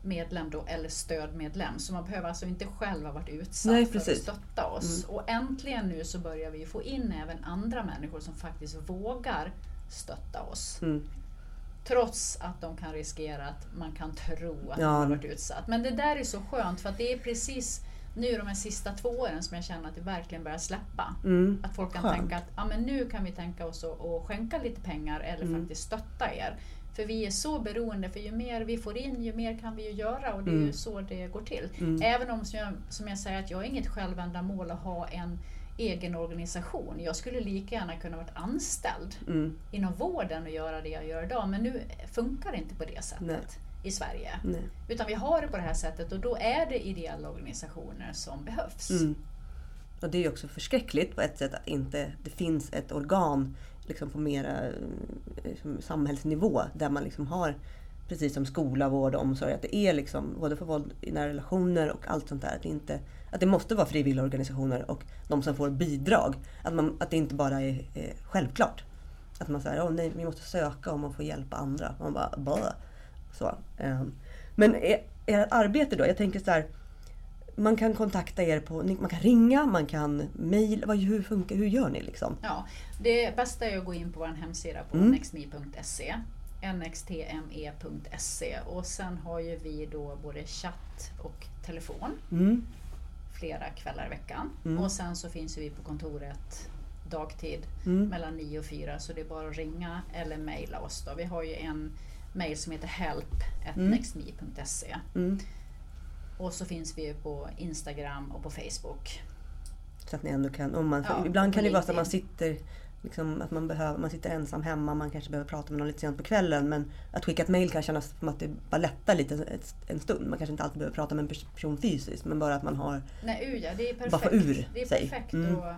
medlem då, eller stödmedlem. Så man behöver alltså inte själv ha varit utsatt Nej, för att stötta oss. Och äntligen nu så börjar vi få in även andra människor som faktiskt vågar stötta oss. Mm. Trots att de kan riskera att man kan tro att Ja. de har varit utsatt. Men det där är så skönt för att det är precis nu de här sista två åren som jag känner att det verkligen börjar släppa. Mm. Att folk kan Skönt. tänka att ja, men nu kan vi tänka oss att, att skänka lite pengar eller Mm. faktiskt stötta er. För vi är så beroende, för ju mer vi får in ju mer kan vi ju göra och det är Mm. ju så det går till. Mm. Även om som jag, som jag säger att jag är inget självändamål att ha en egen organisation. Jag skulle lika gärna kunna vara anställd Mm. inom vården och göra det jag gör idag. Men nu funkar det inte på det sättet Nej. i Sverige. Nej. Utan vi har det på det här sättet och då är det ideella organisationer som behövs. Mm. Och det är ju också förskräckligt på ett sätt att inte det finns ett organ liksom på mera liksom, samhällsnivå där man liksom har precis som skola, vård och omsorg, att det är liksom både för våld i nära relationer och allt sånt där. Att det, inte, att det måste vara frivilliga organisationer och de som får bidrag. Att, man, att det inte bara är, är självklart. Att man säger, åh nej, vi måste söka om man får hjälpa andra. Man bara, Bå. Så. Um, men ert arbete då? Jag tänker så här, man kan kontakta er på, man kan ringa, man kan mejla. Hur, funkar, hur gör ni liksom? Ja, det bästa är att gå in på vår hemsida på mm. nextme.se nxtme.se och sen har ju vi då både chatt och telefon mm. Flera kvällar i veckan. Mm. Och sen så finns vi på kontoret dagtid mm. mellan 9 och 4 så det är bara att ringa eller mejla oss. Då. Vi har ju en mejl som heter help.nextme.se mm. Och så finns vi på Instagram och på Facebook. Så att ni ändå kan, om man, ja, ibland kan det vara så att man sitter Liksom att man, behöver, man sitter ensam hemma, man kanske behöver prata med någon lite sent på kvällen. Men att skicka ett mail kan kännas som att det bara lättar lite en stund. Man kanske inte alltid behöver prata med en person fysiskt men bara att man har... Nej, ja, det är perfekt. Bara få ur det är sig. perfekt mm. och,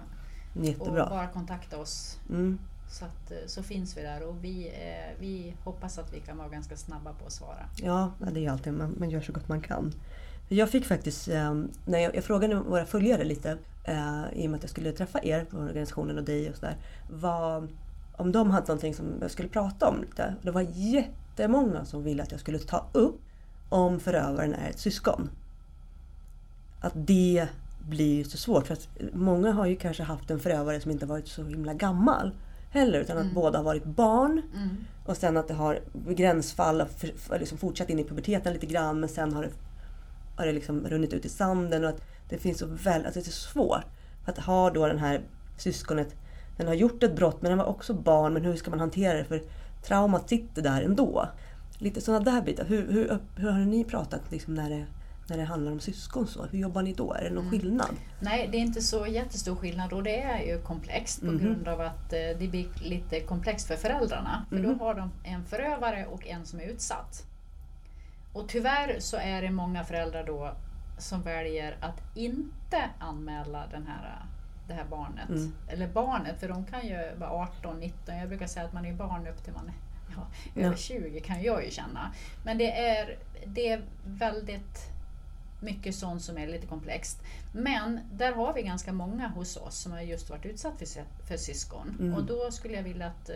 Jättebra. och bara kontakta oss. Mm. Så, att, eh, så finns vi där och vi, eh, vi hoppas att vi kan vara ganska snabba på att svara. Ja, det är alltid, man, man gör så gott man kan. Jag fick faktiskt, eh, när jag, jag frågade våra följare lite eh, i och med att jag skulle träffa er på organisationen och dig och sådär. Om de hade någonting som jag skulle prata om lite. Det var jättemånga som ville att jag skulle ta upp om förövaren är ett syskon. Att det blir så svårt. För att många har ju kanske haft en förövare som inte varit så himla gammal heller. Utan att mm. båda har varit barn. Mm. Och sen att det har gränsfall och liksom fortsatt in i puberteten lite grann men sen har det, har det liksom runnit ut i sanden. Och att det finns så väl, alltså det är så svårt. Att ha då den här syskonet, den har gjort ett brott men den var också barn, men hur ska man hantera det? För traumat sitter där ändå. Lite sådana där bitar. Hur, hur, hur har ni pratat liksom när, det, när det handlar om syskon? Så? Hur jobbar ni då? Är det någon mm. skillnad? Nej, det är inte så jättestor skillnad och det är ju komplext på mm. grund av att eh, det blir lite komplext för föräldrarna. För mm. då har de en förövare och en som är utsatt. Och tyvärr så är det många föräldrar då som väljer att inte anmäla den här, det här barnet. Mm. Eller barnet, för de kan ju vara 18, 19. Jag brukar säga att man är barn upp till man är ja, ja. över 20 kan jag ju känna. Men det är, det är väldigt mycket sånt som är lite komplext. Men där har vi ganska många hos oss som har just varit utsatt för, för syskon. Mm. Och då skulle jag vilja att eh,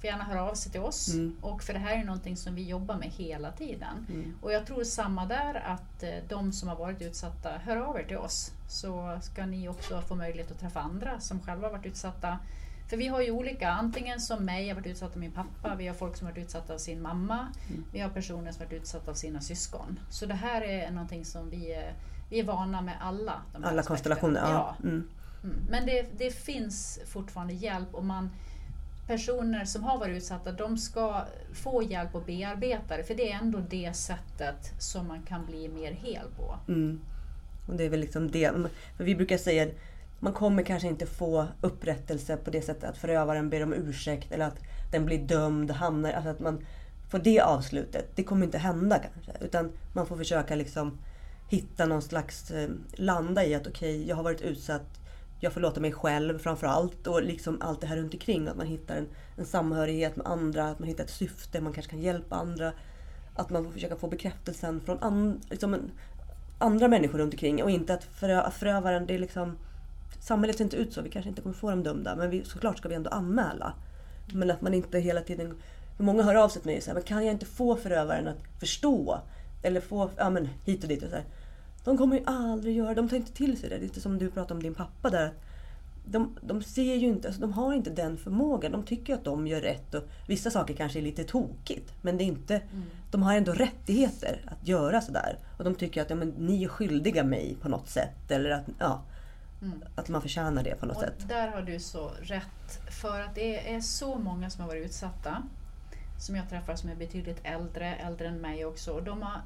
får gärna höra av sig till oss. Mm. Och för det här är någonting som vi jobbar med hela tiden. Mm. Och jag tror samma där att eh, de som har varit utsatta, hör av er till oss. Så ska ni också få möjlighet att träffa andra som själva varit utsatta. För vi har ju olika, antingen som mig, jag har varit utsatt av min pappa, vi har folk som har varit utsatta av sin mamma, mm. vi har personer som har varit utsatta av sina syskon. Så det här är någonting som vi är, vi är vana med alla. alla konstellationer? Ja. ja. Mm. Mm. Men det, det finns fortfarande hjälp och man personer som har varit utsatta, de ska få hjälp att bearbeta det. För det är ändå det sättet som man kan bli mer hel på. Mm. Och det är väl liksom det. För vi brukar säga att man kommer kanske inte få upprättelse på det sättet att förövaren ber om ursäkt eller att den blir dömd, hamnar, alltså att man får det avslutet. Det kommer inte hända kanske. Utan man får försöka liksom hitta någon slags, eh, landa i att okej, okay, jag har varit utsatt jag förlåter mig själv framför allt och liksom allt det här runt omkring. Att man hittar en, en samhörighet med andra, att man hittar ett syfte, man kanske kan hjälpa andra. Att man får försöka få bekräftelsen från an, liksom en, andra människor runt omkring och inte att förö, förövaren, det är liksom... Samhället ser inte ut så, vi kanske inte kommer få dem dömda men vi, såklart ska vi ändå anmäla. Men att man inte hela tiden... Många hör av sig till mig och säger, men kan jag inte få förövaren att förstå? Eller få, ja men hit och dit och så här. De kommer ju aldrig göra De tar inte till sig det. Det lite som du pratade om din pappa där. De, de ser ju inte, alltså de har inte den förmågan. De tycker att de gör rätt och vissa saker kanske är lite tokigt. Men det är inte, mm. de har ändå rättigheter att göra sådär. Och de tycker att ja, men, ni är skyldiga mig på något sätt. Eller att, ja, mm. att man förtjänar det på något och sätt. Där har du så rätt. För att det är så många som har varit utsatta. Som jag träffar som är betydligt äldre, äldre än mig också. De har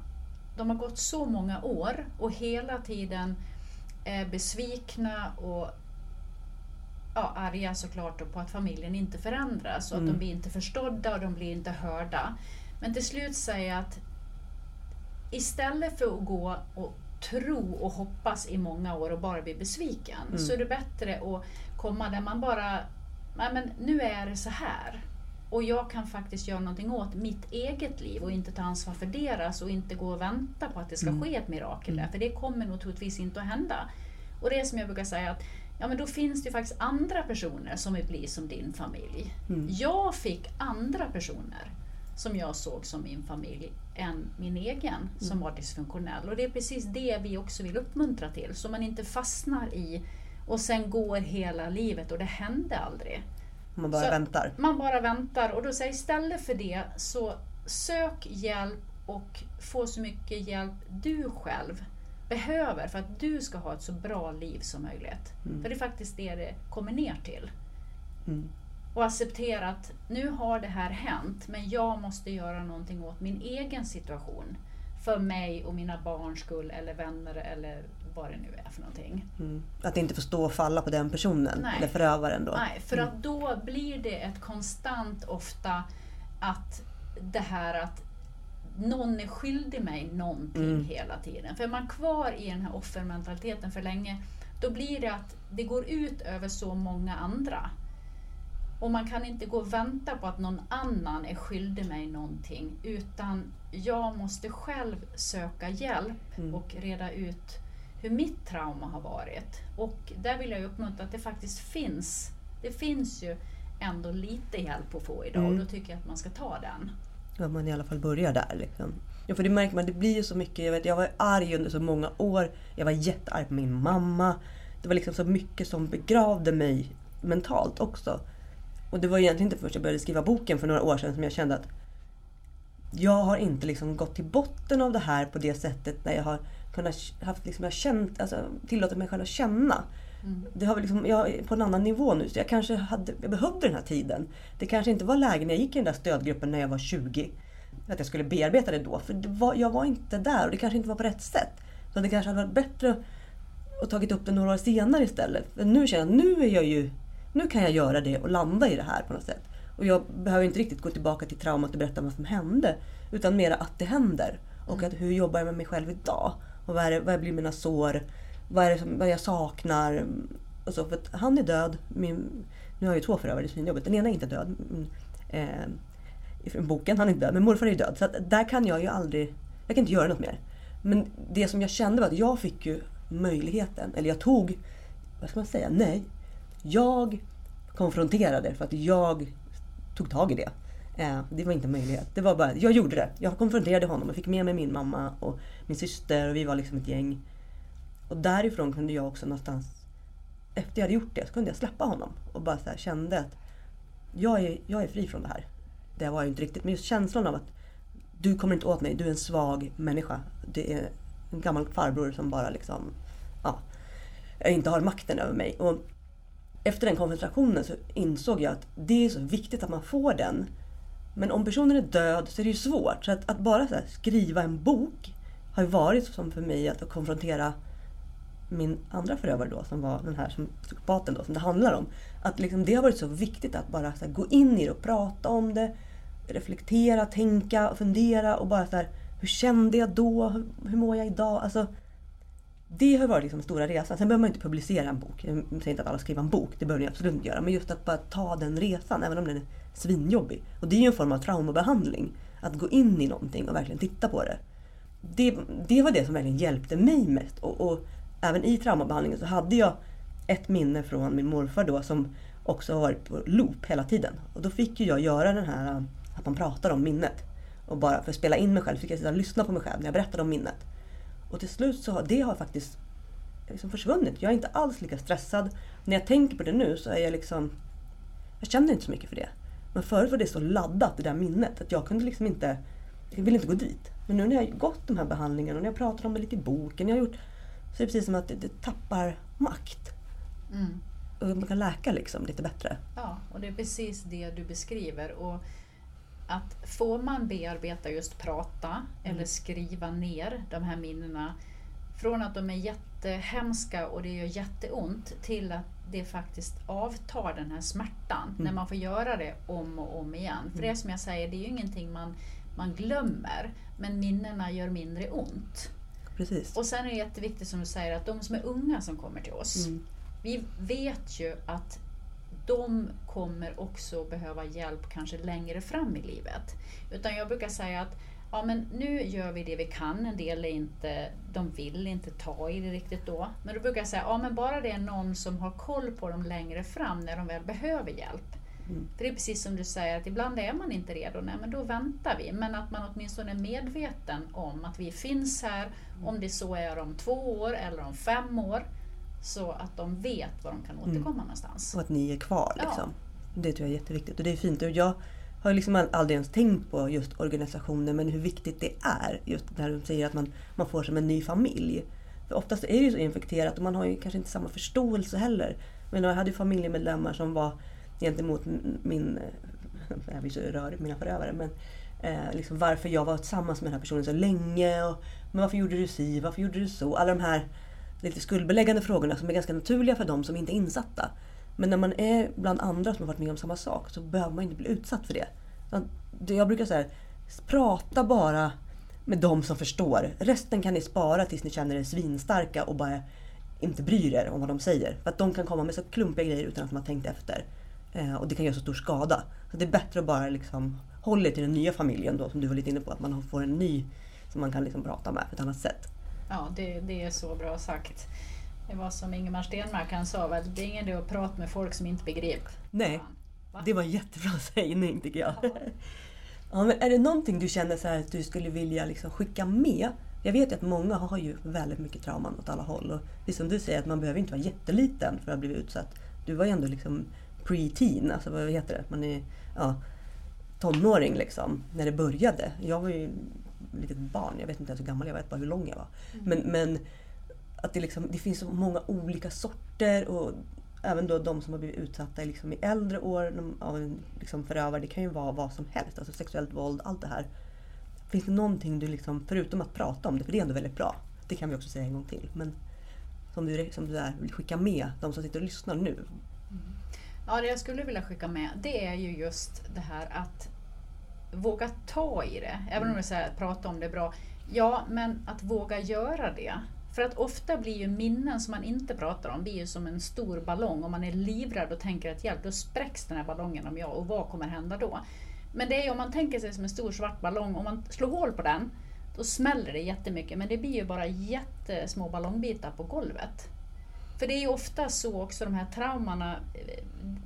de har gått så många år och hela tiden är besvikna och ja, arga såklart på att familjen inte förändras och mm. att de blir inte förstådda och de blir inte hörda. Men till slut säger jag att istället för att gå och tro och hoppas i många år och bara bli besviken mm. så är det bättre att komma där man bara, nej men nu är det så här. Och jag kan faktiskt göra någonting åt mitt eget liv och inte ta ansvar för deras och inte gå och vänta på att det ska Mm. ske ett mirakel där, Mm. för det kommer nog troligtvis inte att hända. Och det är som jag brukar säga att ja, men då finns det ju faktiskt andra personer som vill bli som din familj. Mm. Jag fick andra personer som jag såg som min familj än min egen som Mm. var dysfunktionell. Och det är precis det vi också vill uppmuntra till, så man inte fastnar i och sen går hela livet och det hände aldrig. Man bara Så- väntar. Man bara väntar och då säger istället för det så sök hjälp och få så mycket hjälp du själv behöver för att du ska ha ett så bra liv som möjligt. Mm. För det är faktiskt det det kommer ner till. Mm. Och acceptera att nu har det här hänt men jag måste göra någonting åt min egen situation. För mig och mina barns skull eller vänner eller vad det nu är för någonting. Mm. Att inte få stå och falla på den personen, Nej. eller förövaren då. Nej, för att då blir det ett konstant ofta att det här att någon är skyldig mig någonting Mm. hela tiden. För är man kvar i den här offermentaliteten för länge, då blir det att det går ut över så många andra. Och man kan inte gå och vänta på att någon annan är skyldig mig någonting, utan jag måste själv söka hjälp Mm. och reda ut hur mitt trauma har varit. Och där vill jag uppmuntra att det faktiskt finns. Det finns ju ändå lite hjälp att få idag Mm. och då tycker jag att man ska ta den. Ja, man i alla fall börjar där. Liksom. Ja, för det märker man, det blir ju så mycket. Jag, vet, jag var arg under så många år. Jag var jättearg på min mamma. Det var liksom så mycket som begravde mig mentalt också. Och det var egentligen inte först jag började skriva boken för några år sedan som jag kände att jag har inte liksom gått till botten av det här på det sättet när jag har kunnat haft liksom, jag känt, alltså, tillåtit mig själv att känna. Mm. Det har liksom, jag är på en annan nivå nu så jag kanske hade, jag behövde den här tiden. Det kanske inte var läge när jag gick i den där stödgruppen när jag var 20. Att jag skulle bearbeta det då. För det var, jag var inte där och det kanske inte var på rätt sätt. Så det kanske hade varit bättre att tagit upp det några år senare istället. För nu känner jag nu är jag ju, nu kan jag göra det och landa i det här på något sätt. Och jag behöver inte riktigt gå tillbaka till traumat och berätta vad som hände. Utan mera att det händer. Och att hur jobbar jag med mig själv idag? Och vad, är vad blir mina sår? Vad är det som, vad jag saknar? Och så, för att han är död. Min, nu har jag ju två förövare i svinjobbet. Den ena är inte död. Mm, Eh, I boken, han är inte död. Men morfar är ju död. Så att där kan jag ju aldrig... Jag kan inte göra något mer. Men det som jag kände var att jag fick ju möjligheten. Eller jag tog... Vad ska man säga? Nej. Jag konfronterade för att jag tog tag i det. Eh, det var inte en möjlighet. Det var bara, jag gjorde det. Jag konfronterade honom och fick med mig min mamma och min syster och vi var liksom ett gäng. Och därifrån kunde jag också någonstans, efter jag hade gjort det, så kunde jag släppa honom. Och bara så här, kände att jag är, jag är fri från det här. Det var jag ju inte riktigt, men just känslan av att du kommer inte åt mig, du är en svag människa. Det är en gammal farbror som bara liksom, ja, inte har makten över mig. Och efter den konfrontationen så insåg jag att det är så viktigt att man får den. Men om personen är död så är det ju svårt. Så att, att bara så här, skriva en bok har ju varit som för mig att konfrontera min andra förövare då, som var den här som, psykopaten då, som det handlar om. Att liksom, det har varit så viktigt att bara så här, gå in i det och prata om det. Reflektera, tänka, fundera och bara så här, hur kände jag då? Hur, hur mår jag idag? Alltså, det har varit liksom den stora resan. Sen behöver man inte publicera en bok. Jag säger inte att alla skriver en bok, det behöver ni absolut inte göra. Men just att bara ta den resan, även om den är svinjobbig. Och det är ju en form av traumabehandling. Att gå in i någonting och verkligen titta på det. Det, det var det som verkligen hjälpte mig mest. Och, och även i traumabehandlingen så hade jag ett minne från min morfar då som också har varit på loop hela tiden. Och då fick ju jag göra den här äh, att man pratar om minnet. Och bara för att spela in mig själv fick jag sitta och lyssna på mig själv när jag berättade om minnet. Och till slut så har det har faktiskt liksom försvunnit. Jag är inte alls lika stressad. När jag tänker på det nu så är jag liksom... Jag känner inte så mycket för det. Men förut var det så laddat, det där minnet, att jag kunde liksom inte... Jag ville inte gå dit. Men nu när jag har gått de här behandlingarna och när jag pratar om det lite i boken, jag har gjort... Så är det precis som att det, det tappar makt. Mm. Och man kan läka liksom lite bättre. Ja, och det är precis det du beskriver. Och att får man bearbeta just prata eller skriva ner de här minnena från att de är jättehemska och det gör jätteont till att det faktiskt avtar den här smärtan när man får göra det om och om igen. För det är som jag säger, det är ju ingenting man, man glömmer men minnena gör mindre ont. Precis. Och sen är det jätteviktigt som du säger att de som är unga som kommer till oss, Mm. vi vet ju att de kommer också behöva hjälp kanske längre fram i livet. Utan jag brukar säga att ja, men nu gör vi det vi kan. En del är inte, de vill inte ta i det riktigt då. Men då brukar jag säga, ja men bara det är någon som har koll på dem längre fram när de väl behöver hjälp. Mm. För det är precis som du säger, att ibland är man inte redo, nej men då väntar vi. Men att man åtminstone är medveten om att vi finns här, mm. om det så är om två år eller om fem år. Så att de vet var de kan mm. återkomma mm. någonstans. Och att ni är kvar. Liksom. Ja. Det tror jag är jätteviktigt. Och det är fint. Och jag har liksom aldrig ens tänkt på just organisationer men hur viktigt det är. Just när de säger att man, man får som en ny familj. För oftast är det ju så infekterat och man har ju kanske inte samma förståelse heller. Men jag hade ju familjemedlemmar som var gentemot min, jag blir så rörig mina förövare, men eh, liksom varför jag var tillsammans med den här personen så länge. Och, men varför gjorde du si? Varför gjorde du så? Alla de här lite skuldbeläggande frågorna som är ganska naturliga för de som inte är insatta. Men när man är bland andra som har varit med om samma sak så behöver man inte bli utsatt för det. Jag brukar säga, prata bara med de som förstår. Resten kan ni spara tills ni känner er svinstarka och bara inte bryr er om vad de säger. För att de kan komma med så klumpiga grejer utan att de har tänkt efter. Eh, och det kan göra så stor skada. Så det är bättre att bara liksom hålla er till den nya familjen då, som du var lite inne på. Att man får en ny som man kan liksom prata med på ett annat sätt. Ja, det, det är så bra sagt. Det var som Ingemar Stenmark han sa, väl, det är ingen idé att prata med folk som inte begriper. Nej, Va? det var en jättebra sägning tycker jag. Ja, men är det någonting du känner så att du skulle vilja liksom skicka med? Jag vet ju att många har ju väldigt mycket trauman åt alla håll. Och det är som du säger, att man behöver inte vara jätteliten för att bli utsatt. Du var ju ändå liksom pre-teen, alltså vad heter det? Man är ja, tonåring liksom, när det började. Jag var ju litet barn, jag vet inte ens hur gammal jag var, jag vet bara hur lång jag var. Mm. Men, men att det, liksom, det finns så många olika sorter och även då de som har blivit utsatta liksom i äldre år av en liksom förövare. Det kan ju vara vad som helst, alltså sexuellt våld, allt det här. Finns det någonting du, liksom, förutom att prata om det, för det är ändå väldigt bra. Det kan vi också säga en gång till. Men som du, som du är, vill skicka med de som sitter och lyssnar nu. Mm. Ja, det jag skulle vilja skicka med det är ju just det här att våga ta i det. Även om du säger att prata om det är bra. Ja, men att våga göra det. För att ofta blir ju minnen som man inte pratar om, blir ju som en stor ballong. Om man är livrädd och tänker att hjälp, då spräcks den här ballongen om jag och vad kommer hända då? Men det är ju om man tänker sig som en stor svart ballong, om man slår hål på den, då smäller det jättemycket. Men det blir ju bara jättesmå ballongbitar på golvet. För det är ju ofta så också, de här traumorna,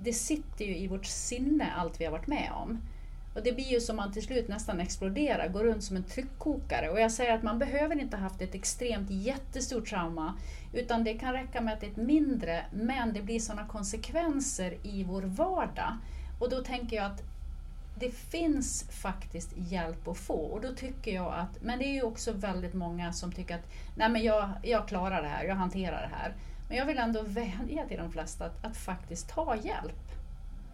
det sitter ju i vårt sinne allt vi har varit med om. Och det blir ju som man till slut nästan exploderar, går runt som en tryckkokare. Och jag säger att man behöver inte ha haft ett extremt jättestort trauma, utan det kan räcka med att det är ett mindre, men det blir sådana konsekvenser i vår vardag. Och då tänker jag att det finns faktiskt hjälp att få och då tycker jag att, men det är ju också väldigt många som tycker att nej men jag, jag klarar det här, jag hanterar det här. Men jag vill ändå vädja till de flesta att, att faktiskt ta hjälp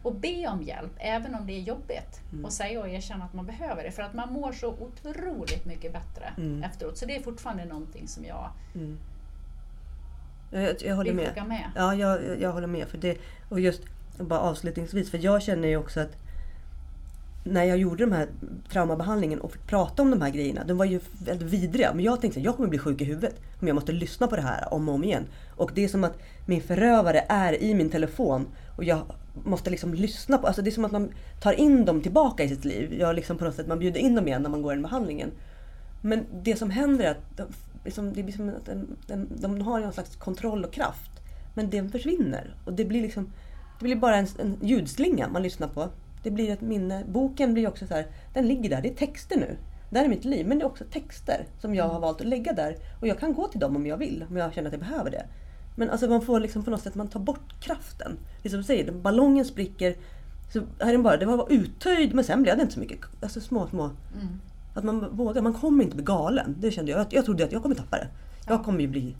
och be om hjälp, även om det är jobbigt. Mm. Och säga och erkänna att man behöver det. För att man mår så otroligt mycket bättre mm. efteråt. Så det är fortfarande någonting som jag mm. Jag, jag håller med. med. Ja, jag, jag håller med. För det, och just bara avslutningsvis, för jag känner ju också att när jag gjorde den här traumabehandlingen och fick prata om de här grejerna, de var ju väldigt vidriga. Men jag tänkte att jag kommer bli sjuk i huvudet om jag måste lyssna på det här om och om igen. Och det är som att min förövare är i min telefon och jag måste liksom lyssna på, alltså det är som att man tar in dem tillbaka i sitt liv. Jag liksom på något sätt, man bjuder in dem igen när man går den behandlingen. Men det som händer är att de, liksom, det blir som att de, de, de har någon slags kontroll och kraft. Men den försvinner. Och det blir liksom det blir bara en, en ljudslinga man lyssnar på. Det blir ett minne. Boken blir också så här, den ligger där, det är texter nu. Det här är mitt liv, men det är också texter som jag har valt att lägga där. Och jag kan gå till dem om jag vill, om jag känner att jag behöver det. Men alltså man får liksom på något sätt, man tar bort kraften. Det är som du säger, ballongen spricker. Så här är den bara, det var uttöjd men sen blev det inte så mycket. Alltså små, små. Mm. Att man vågar, man kommer inte bli galen. Det kände jag. Jag trodde att jag kommer tappa det. Jag ja. kommer ju bli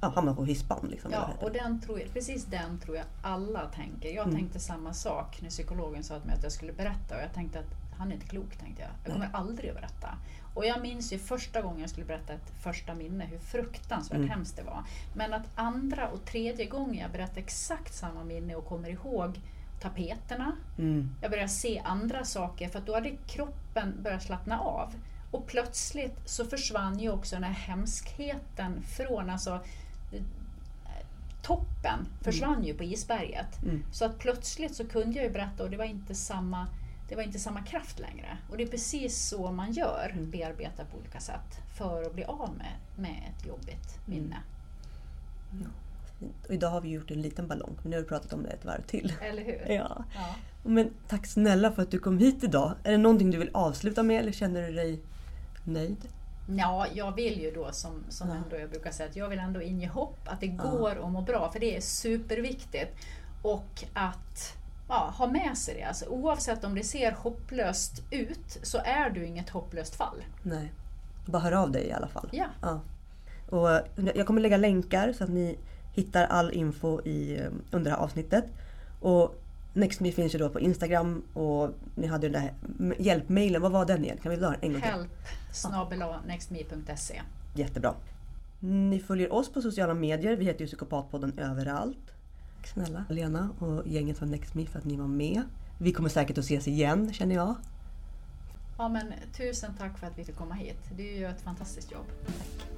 ja, hamna på hispan. Liksom, ja, och den tror jag, precis den tror jag alla tänker. Jag mm. tänkte samma sak när psykologen sa till mig att jag skulle berätta och jag tänkte att han är inte klok, tänkte jag. Jag kommer Nej. aldrig att berätta. Och jag minns ju första gången jag skulle berätta ett första minne, hur fruktansvärt mm. hemskt det var. Men att andra och tredje gången jag berättar exakt samma minne och kommer ihåg tapeterna. Mm. Jag började se andra saker för att då hade kroppen börjat slappna av. Och plötsligt så försvann ju också den här hemskheten från, alltså toppen försvann ju på isberget. Mm. Så att plötsligt så kunde jag ju berätta och det var inte samma det var inte samma kraft längre. Och det är precis så man gör, Mm. bearbetar på olika sätt för att bli av med, med ett jobbigt minne. Och idag har vi gjort en liten ballong, men nu har vi pratat om det ett varv till. Eller hur? Ja. Ja. Men tack snälla för att du kom hit idag. Är det någonting du vill avsluta med eller känner du dig nöjd? Ja, jag vill ju då som, som Ja. ändå jag brukar säga att jag vill ändå inge hopp att det Ja. går att må bra för det är superviktigt. Och att ja, ha med sig det. Alltså, oavsett om det ser hopplöst ut så är du inget hopplöst fall. Nej. Bara hör av dig i alla fall. Ja, Ja. Och eh, jag kommer lägga länkar så att ni hittar all info i, eh, under det här avsnittet. Och NextMe finns ju då på Instagram och ni hade ju den där hjälpmailen. Vad var den igen? Kan vi dra den en gång till? help nextme.se. Jättebra. Ni följer oss på sociala medier. Vi heter ju Psykopatpodden överallt. Tack snälla Lena och gänget från NextMe för att ni var med. Vi kommer säkert att ses igen känner jag. Ja, men tusen tack för att vi fick komma hit. Du gör ett fantastiskt jobb. Tack.